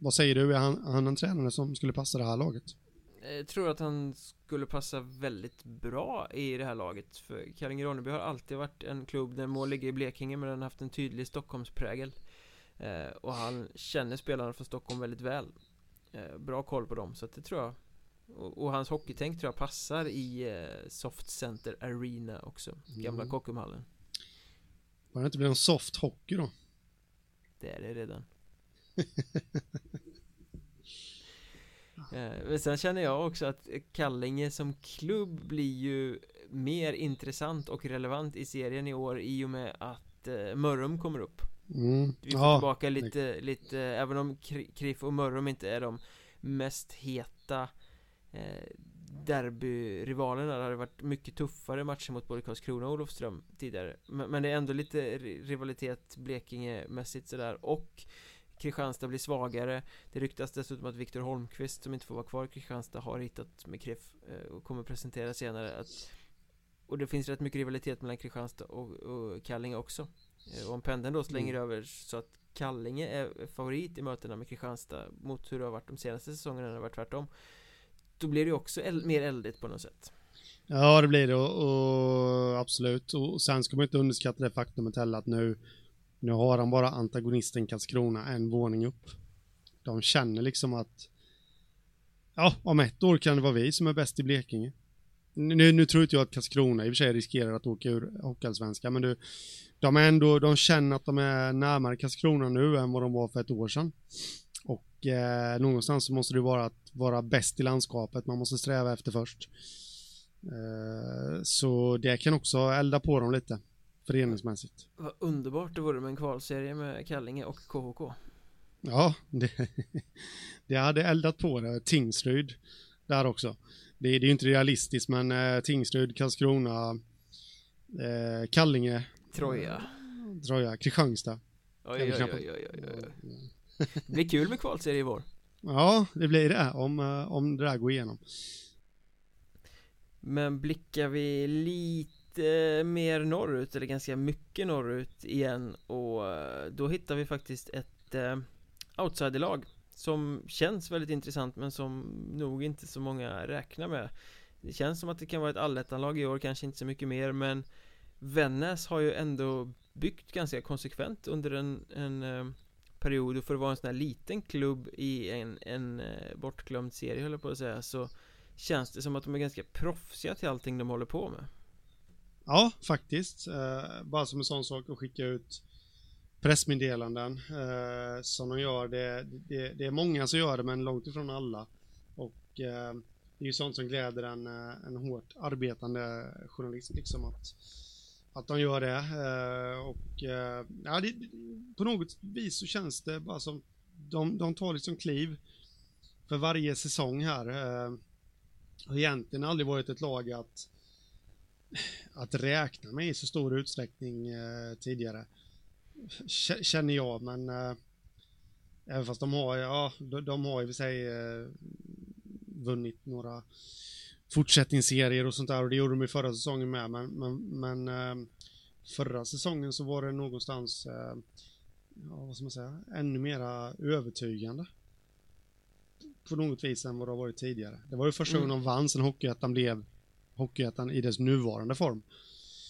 vad säger du, är han, han en tränare som skulle passa det här laget? Jag tror att han skulle passa väldigt bra i det här laget För Kallinge-Ronneby har alltid varit en klubb där mål ligger i Blekinge men den har haft en tydlig Stockholmsprägel. Uh, Och han känner spelarna från Stockholm väldigt väl. Bra koll på dem så att det tror jag. Och, och, hans hockeytänk tror jag passar i eh, Soft Center Arena också. Gamla mm. Kockumhallen. Bara det inte blir någon soft hockey då? Det är det redan. eh, Men sen känner jag också att Kallinge som klubb blir ju mer intressant och relevant i serien i år i och med att eh, Mörrum kommer upp mm. Vi får ja. tillbaka lite, lite, även om Kriff och Mörrum inte är de mest heta eh, derbyrivalerna Det hade varit mycket tuffare matcher mot både Karlskrona och Olofström tidigare men, men det är ändå lite rivalitet Blekinge-mässigt sådär och Kristianstad blir svagare Det ryktas dessutom att Viktor Holmqvist som inte får vara kvar i Kristianstad har hittat med Kref eh, och kommer presentera senare att Och det finns rätt mycket rivalitet mellan Kristianstad och, och Kallinge också eh, Och om pendeln då slänger mm. över så att Kallinge är favorit i mötena med Kristianstad mot hur det har varit de senaste säsongerna när det har varit tvärtom då blir det också eld, mer eldigt på något sätt. Ja, det blir det och, och, absolut. Och sen ska man inte underskatta det faktumet heller att nu, nu har han bara antagonisten Karlskrona en våning upp. De känner liksom att ja, om ett år kan det vara vi som är bäst i Blekinge. nu, nu tror inte jag att Karlskrona i och för sig riskerar att åka ur Hockeyallsvenskan, men du, de är ändå, de känner att de är närmare Karlskrona nu än vad de var för ett år sedan. Och eh, någonstans så måste det vara att vara bäst i landskapet, man måste sträva efter först. Eh, så det kan också elda på dem lite, föreningsmässigt. Vad underbart det vore med en kvalserie med Kallinge och KHK. Ja, det, det hade eldat på det. Tingsryd där också. Det, det är ju inte realistiskt, men eh, Tingsryd, Karlskrona, eh, Kallinge, Troja. Troja, Kristianstad. Oj, oj, oj, oj, oj. Det blir kul med kvalserie i vår. Ja, det blir det om, eh, om det där går igenom. Men blickar vi lite Lite eh, mer norrut, eller ganska mycket norrut igen och eh, då hittar vi faktiskt ett eh, outsiderlag som känns väldigt intressant men som nog inte så många räknar med. Det känns som att det kan vara ett allettanlag i år, kanske inte så mycket mer men Vännäs har ju ändå byggt ganska konsekvent under en, en eh, period. Och för att vara en sån här liten klubb i en, en eh, bortglömd serie höll jag på att säga så Känns det som att de är ganska proffsiga till allting de håller på med. Ja, faktiskt. Eh, bara som en sån sak att skicka ut pressmeddelanden eh, som de gör. Det, det, det, är många som gör det, men långt ifrån alla. Och eh, det är ju sånt som gläder en, eh, en hårt arbetande journalist, liksom att, att de gör det. Eh, och eh, ja, det, på något vis så känns det bara som de, de tar liksom kliv för varje säsong här. Eh, har egentligen aldrig varit ett lag att att räkna med i så stor utsträckning eh, tidigare känner jag, men äh, även fast de har, ja, de, de har i och för sig äh, vunnit några fortsättningsserier och sånt där och det gjorde de i förra säsongen med, men, men, men äh, förra säsongen så var det någonstans, ja, vad ska man säga, ännu mera övertygande på något vis än vad det har varit tidigare. Det var ju första mm. gången de vann sen Hockeyettan blev Hockeyettan i dess nuvarande form.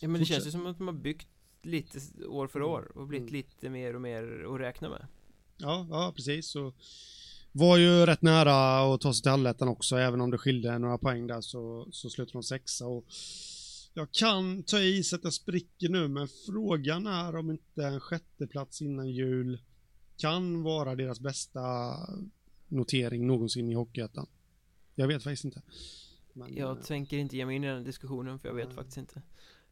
Ja men det Fortsätt. känns ju som att de har byggt lite år för år och blivit mm. lite mer och mer att räkna med. Ja, ja precis. Så var ju rätt nära att ta sig till allettan också, även om det skilde några poäng där så, så slutade de sexa och jag kan ta i så att jag spricker nu, men frågan är om inte en sjätteplats innan jul kan vara deras bästa notering någonsin i Hockeyettan. Jag vet faktiskt inte. Men, jag äh... tänker inte ge mig in i den diskussionen för jag vet äh... faktiskt inte.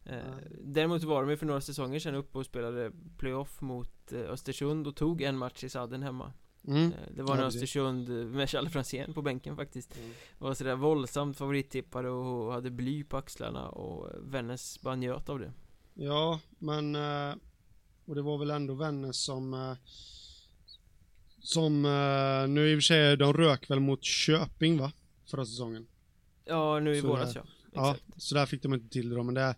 Eh, däremot var de ju för några säsonger sedan uppe och spelade playoff mot eh, Östersund och tog en match i sadden hemma mm. Eh, det var ja, Östersund med Challe Franzén på bänken faktiskt mm. Var sådär våldsamt favorittippade och hade bly på axlarna och Vännäs bara njöt av det Ja, men Och det var väl ändå Vännäs som Som nu i och för sig, de rök väl mot Köping va? Förra säsongen Ja, nu i våras ja Ja, så där fick de inte till det då, men det...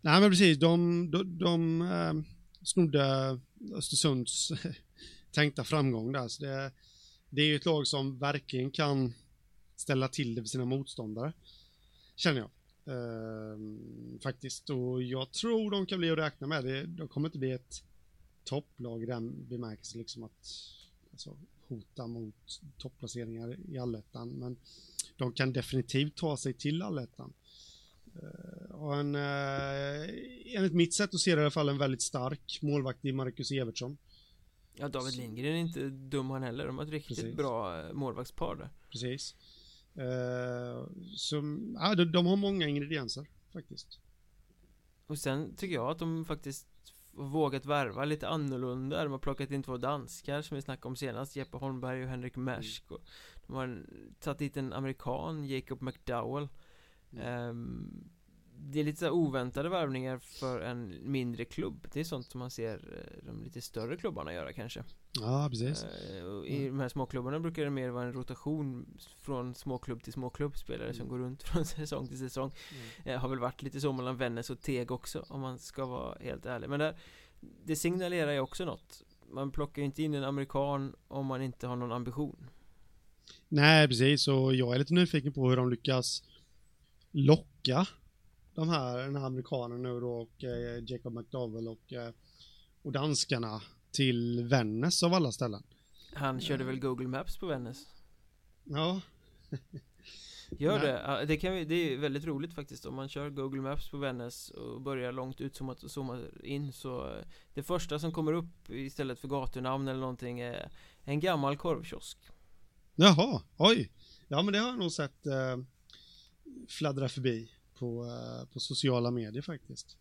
Nej men precis, de, de, de eh, snodde Östersunds tänkta framgång där, så det, det är ju ett lag som verkligen kan ställa till det för sina motståndare. Känner jag. Eh, faktiskt, och jag tror de kan bli att räkna med. Det, de kommer inte bli ett topplag i den bemärkelsen liksom att alltså, hota mot topplaceringar i allettan, men de kan definitivt ta sig till allettan. Uh, och en, uh, enligt mitt sätt att se det i alla fall, en väldigt stark målvakt i Marcus Evertsson. Ja, David Lindgren är inte dum han heller. De har ett riktigt Precis. bra eh, målvaktspar där. Precis. Uh, som, ja, de, de har många ingredienser faktiskt. Och sen tycker jag att de faktiskt vågat värva lite annorlunda De har plockat in två danskar som vi snackade om senast Jeppe Holmberg och Henrik Mersk mm. Har tagit dit en amerikan, Jacob McDowell. Mm. um, Det är lite så oväntade värvningar för en mindre klubb. Det är sånt som man ser eh, de lite större klubbarna göra kanske. Ja, precis. Uh, I de här småklubbarna brukar det mer vara en rotation Från småklubb till småklubb Spelare mm. som går runt från säsong till säsong. Mm. uh, Har väl varit lite så mellan Vännäs och Teg också Om man ska vara helt ärlig. Men där, det signalerar ju också något. Man plockar ju inte in en amerikan om man inte har någon ambition Nej, precis. Och jag är lite nyfiken på hur de lyckas locka de här, den här amerikanen nu då och eh, Jacob McDowell och, eh, och danskarna till Vännäs av alla ställen. Han körde väl Google Maps på Vännäs? Ja. Gör det, det, kan vi, det är väldigt roligt faktiskt om man kör Google Maps på Vännäs och börjar långt utzoomat och zoomar in så eh, Det första som kommer upp istället för gatunamn eller någonting är en gammal korvkiosk Jaha, oj! Ja men det har jag nog sett eh, fladdra förbi på, eh, på sociala medier faktiskt.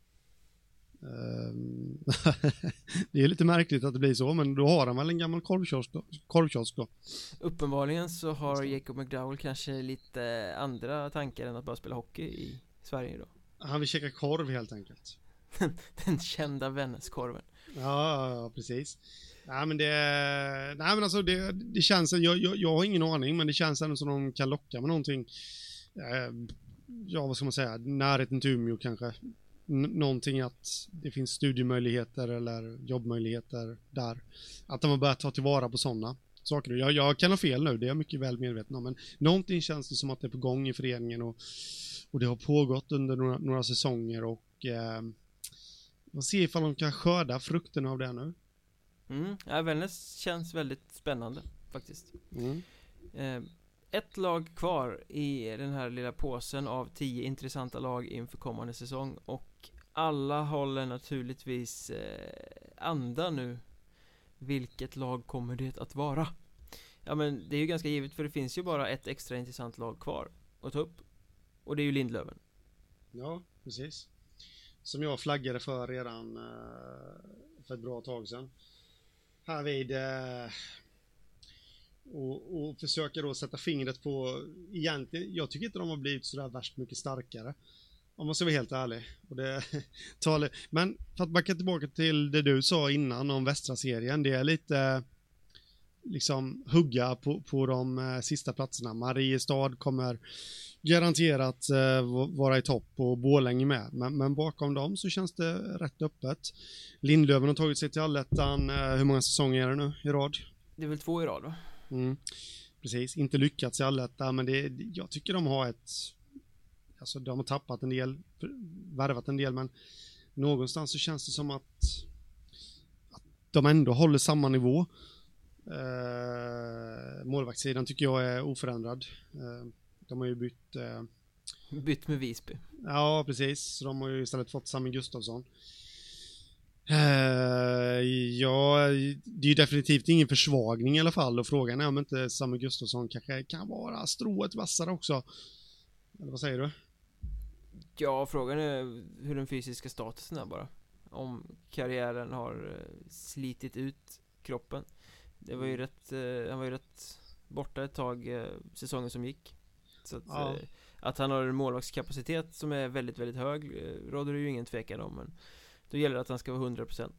Ehm, det är lite märkligt att det blir så, men då har han väl en gammal korvkiosk då? Korvkiosk då. Uppenbarligen så har Jacob McDowell kanske lite andra tankar än att bara spela hockey i Sverige då. Han vill käka korv helt enkelt. Den kända Vännäskorven. Ja, ja, precis. Nej men det, nej men alltså det, det känns, jag, jag, jag har ingen aning, men det känns ändå som de kan locka med någonting. Eh, ja, vad ska man säga, närheten till Umeå kanske någonting att det finns studiemöjligheter eller jobbmöjligheter där. Att de har börjat ta tillvara på sådana saker. Jag, jag kan ha fel nu, det är jag mycket väl medveten om, men någonting känns det som att det är på gång i föreningen och, och det har pågått under några, några säsonger och eh, man ser ifall de kan skörda frukten av det nu. Mm, ja, Vännäs känns väldigt spännande faktiskt. Mm. Eh, ett lag kvar i den här lilla påsen av tio intressanta lag inför kommande säsong och alla håller naturligtvis eh, anda nu Vilket lag kommer det att vara? Ja men det är ju ganska givet för det finns ju bara ett extra intressant lag kvar att ta upp Och det är ju Lindlöven Ja, precis som jag flaggade för redan eh, för ett bra tag sedan Här vid eh, och, och försöka då sätta fingret på, egentligen, jag tycker inte de har blivit sådär värst mycket starkare. Om man ska vara helt ärlig. Och det, men för att backa tillbaka till det du sa innan om västra serien, det är lite liksom hugga på, på de eh, sista platserna. Mariestad kommer garanterat eh, vara i topp och Borlänge med. Men, men, bakom dem så känns det rätt öppet. Lindlöven har tagit sig till allettan. Eh, hur många säsonger är det nu i rad? Det är väl två i rad va? Mm. Precis, inte lyckats i allettan, men det, jag tycker de har ett... Alltså de har tappat en del, värvat en del, men någonstans så känns det som att, att de ändå håller samma nivå. Eh, målvaktssidan tycker jag är oförändrad. Eh, de har ju bytt... Eh, bytt med Visby. Ja, precis. Så de har ju istället fått Sami Gustafsson. Uh, ja, det är ju definitivt ingen försvagning i alla fall och frågan är om inte Samuel Gustafsson kanske kan vara strået vassare också. Eller vad säger du? Ja, frågan är hur den fysiska statusen är bara. Om karriären har eh, slitit ut kroppen. Det var ju mm. rätt, uh, han var ju rätt borta ett tag uh, säsongen som gick. Så att, ja. att han har en målvaktskapacitet som är väldigt, väldigt hög råder det ju ingen tvekan om. Men då gäller det att han ska vara 100%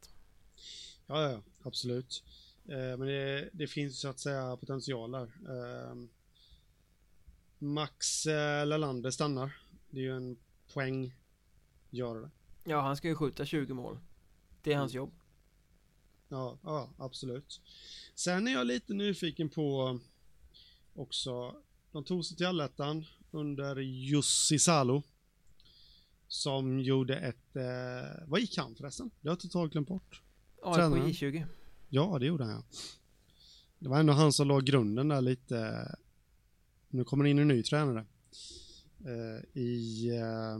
Ja, ja, absolut eh, Men det, det, finns så att säga potential där eh, Max eh, Lalander stannar Det är ju en poäng Gör det Ja, han ska ju skjuta 20 mål Det är hans mm. jobb Ja, ja, absolut Sen är jag lite nyfiken på Också De tog sig till allettan Under Jussi Salo som gjorde ett, eh, vad gick han förresten? Det har jag totalt glömt bort. AIK J20. Ja, det gjorde han ja. Det var ändå han som la grunden där lite. Nu kommer det in en ny tränare. Eh, I, eh,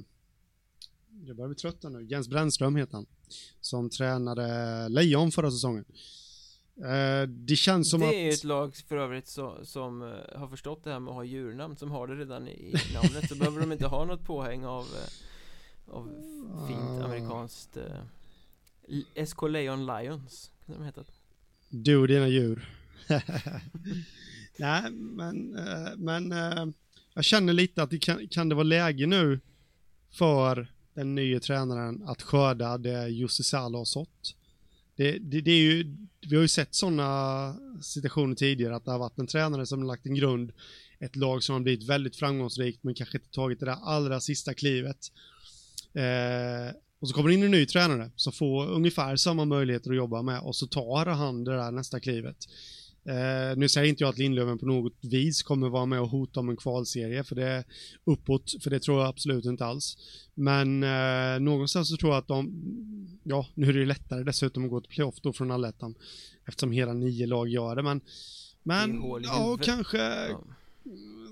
jag börjar bli trött nu, Jens Brännström heter han. Som tränade Lejon förra säsongen. Eh, det känns som att... Det är ett lag för övrigt så, som uh, har förstått det här med att ha djurnamn, som har det redan i, namnet. Så behöver de inte ha något påhäng av uh, av fint ah. amerikanskt eh, SK Leon Lions kan de heta Du och dina djur Nej men, eh, men eh, jag känner lite att det kan, kan det vara läge nu för den nya tränaren att skörda det Jussi Salo har sått. Det, det, det, är ju, vi har ju sett sådana situationer tidigare att det har varit en tränare som har lagt en grund, ett lag som har blivit väldigt framgångsrikt men kanske inte tagit det där allra sista klivet. Eh, och så kommer det in en ny tränare som får ungefär samma möjligheter att jobba med och så tar han det där nästa klivet. Eh, nu säger inte jag att Lindlöven på något vis kommer vara med och hota om en kvalserie för det är uppåt, för det tror jag absolut inte alls. Men eh, någonstans så tror jag att de, ja, nu är det lättare dessutom att gå till playoff då från allettan eftersom hela nio lag gör det, men men, ja, kanske, ja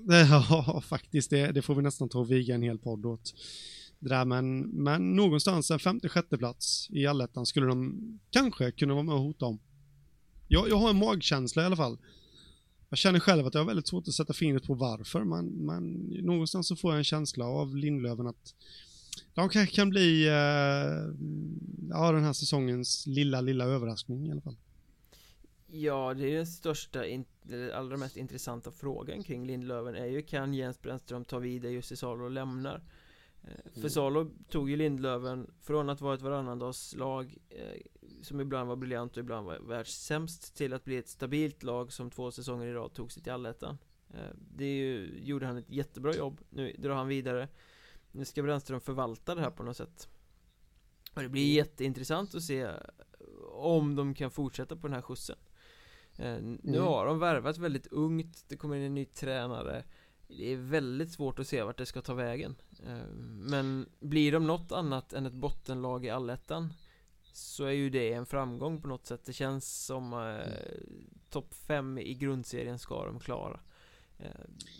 ja, faktiskt. Det, det får vi nästan ta och viga en hel podd åt. Det där, men, men någonstans en femte, sjätte plats i allettan skulle de kanske kunna vara med och hota om. Jag, jag har en magkänsla i alla fall. Jag känner själv att jag har väldigt svårt att sätta fingret på varför, men, men någonstans så får jag en känsla av Lindlöven att de kanske kan bli eh, ja, den här säsongens lilla, lilla överraskning i alla fall. Ja, det är den största, allra mest intressanta frågan kring Lindlöven är ju kan Jens Brännström ta vid där Jussi Salo lämnar? Eh, för mm. Salo tog ju Lindlöven från att vara ett varannandagslag eh, Som ibland var briljant och ibland var världssämst Till att bli ett stabilt lag som två säsonger i rad tog sig till allettan. Eh, Det ju, gjorde han ett jättebra jobb. Nu drar han vidare. Nu ska Brännström förvalta det här på något sätt. Och det blir jätteintressant att se Om de kan fortsätta på den här skjutsen. Nu mm. har de värvat väldigt ungt. Det kommer in en ny tränare. Det är väldigt svårt att se vart det ska ta vägen. Eh, Men blir de något annat än ett bottenlag i allettan Så är ju det en framgång på något sätt. Det känns som eh, Topp 5 i grundserien ska de klara. Eh,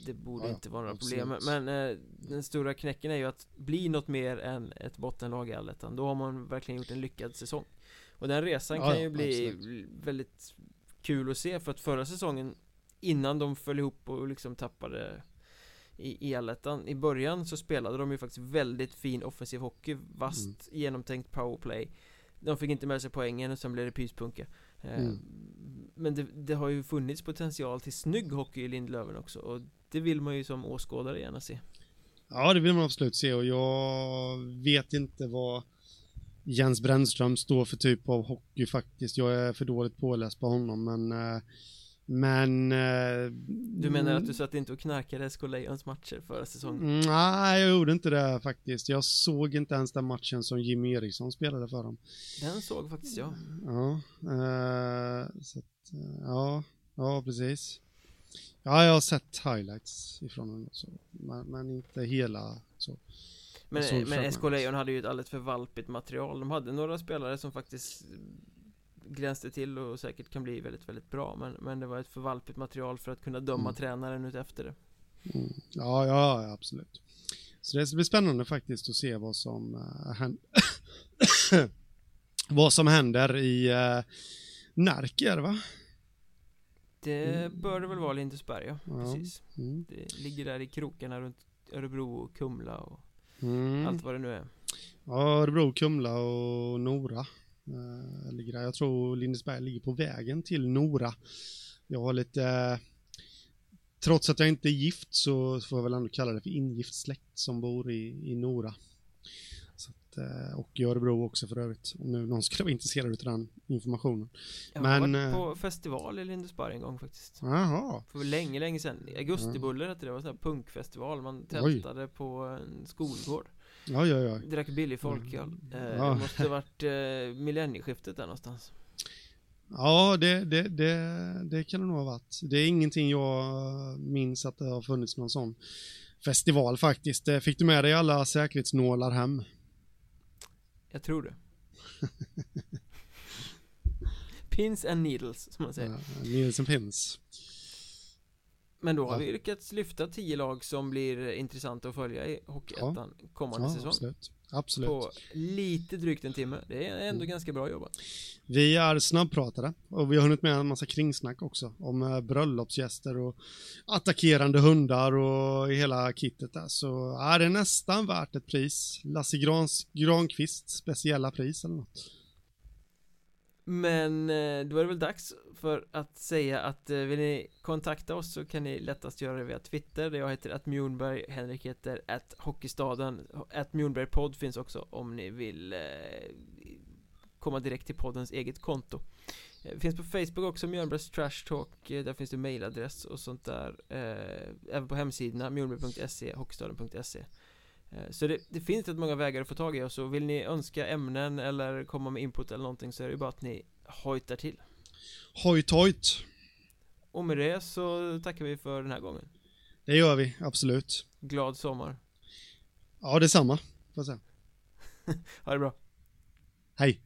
Det borde ja, inte vara några absolut. problem Men eh, den stora knäcken är ju att bli något mer än ett bottenlag i allettan. Då har man verkligen gjort en lyckad säsong. Och den resan ja, kan ju bli absolut. väldigt kul att se för att förra säsongen Innan de föll ihop och liksom tappade i elettan I början så spelade de ju faktiskt väldigt fin offensiv hockey Vast mm. genomtänkt powerplay De fick inte med sig poängen och sen blev det pyspunka eh, mm. Men det, det, har ju funnits potential till snygg hockey i Lindlöven också och det vill man ju som åskådare gärna se Ja det vill man absolut se och jag vet inte vad Jens Brännström står för typ av hockey faktiskt. Jag är för dåligt påläst på honom men eh, men... Eh, du menar att du satt inte och knarkade SK Lions matcher förra säsongen? Mm, nej, jag gjorde inte det faktiskt. Jag såg inte ens den matchen som Jimmy Eriksson spelade för dem. Den såg faktiskt jag. Ja, eh, så att, eh, ja, ja precis. Ja, jag har sett highlights ifrån den så, men, men inte hela så. Men, men SK Lejon hade ju ett alldeles för valpigt material. De hade några spelare som faktiskt glänste till och säkert kan bli väldigt, väldigt bra men, men det var ett förvalpigt material för att kunna döma mm. tränaren ut efter det mm. ja, ja, absolut Så det ska bli spännande faktiskt att se vad som uh, händer Vad som händer i uh, Närke va? Det mm. bör det väl vara Lindesberg ja, precis mm. Det ligger där i krokarna runt Örebro och Kumla och mm. allt vad det nu är Ja, Örebro, Kumla och Nora ligger där. Jag tror Lindesberg ligger på vägen till Nora. Jag har lite, uh, trots att jag inte är gift så får jag väl ändå kalla det för ingift släkt som bor i, i Nora. Så att, uh, och i Örebro också för övrigt, om nu någon skulle vara intresserad av den informationen. Jag har Men, varit på festival i Lindesberg en gång faktiskt. Jaha. För länge, länge sedan. Augustibuller hette det, det var en sån här punkfestival. Man tältade Oj. på en skolgård. Oj, oj, oj. Drack billig folköl. Mm. Eh, ja. Det måste ha varit eh, millennieskiftet där någonstans. Ja, det, det, det, det kan det nog ha varit. Det är ingenting jag minns att det har funnits någon sån festival faktiskt. Eh, fick du med dig alla säkerhetsnålar hem? Jag tror det. pins and needles, som man säger. Ja, needles and pins. Men då har vi lyckats lyfta tio lag som blir intressanta att följa i Hockeyettan ja. kommande ja, säsong. absolut. absolut. På lite drygt en timme, det är ändå mm. ganska bra jobbat. Vi är snabbpratade och vi har hunnit med en massa kringsnack också Om eh, bröllopsgäster och attackerande hundar och hela kittet där. Så är det nästan värt ett pris. Lasse Grans, Granqvist speciella pris eller något men eh, då är det väl dags för att säga att eh, vill ni kontakta oss så kan ni lättast göra det via Twitter där jag heter att Mjornberg, Henrik heter att Hockeystaden, att Mjornberg podd finns också om ni vill eh, komma direkt till poddens eget konto. Finns på Facebook också, Mjölnbergs Trash Talk, där finns det mailadress och sånt där Även på hemsidorna, mjölnberg.se, hockeystaden.se så det, det, finns rätt många vägar att få tag i och vill ni önska ämnen eller komma med input eller någonting så är det ju bara att ni hojtar till Hojt hojt. Och med det så tackar vi för den här gången. Det gör vi, absolut. Glad sommar. Ja, detsamma. Får jag säga. ha det bra. Hej.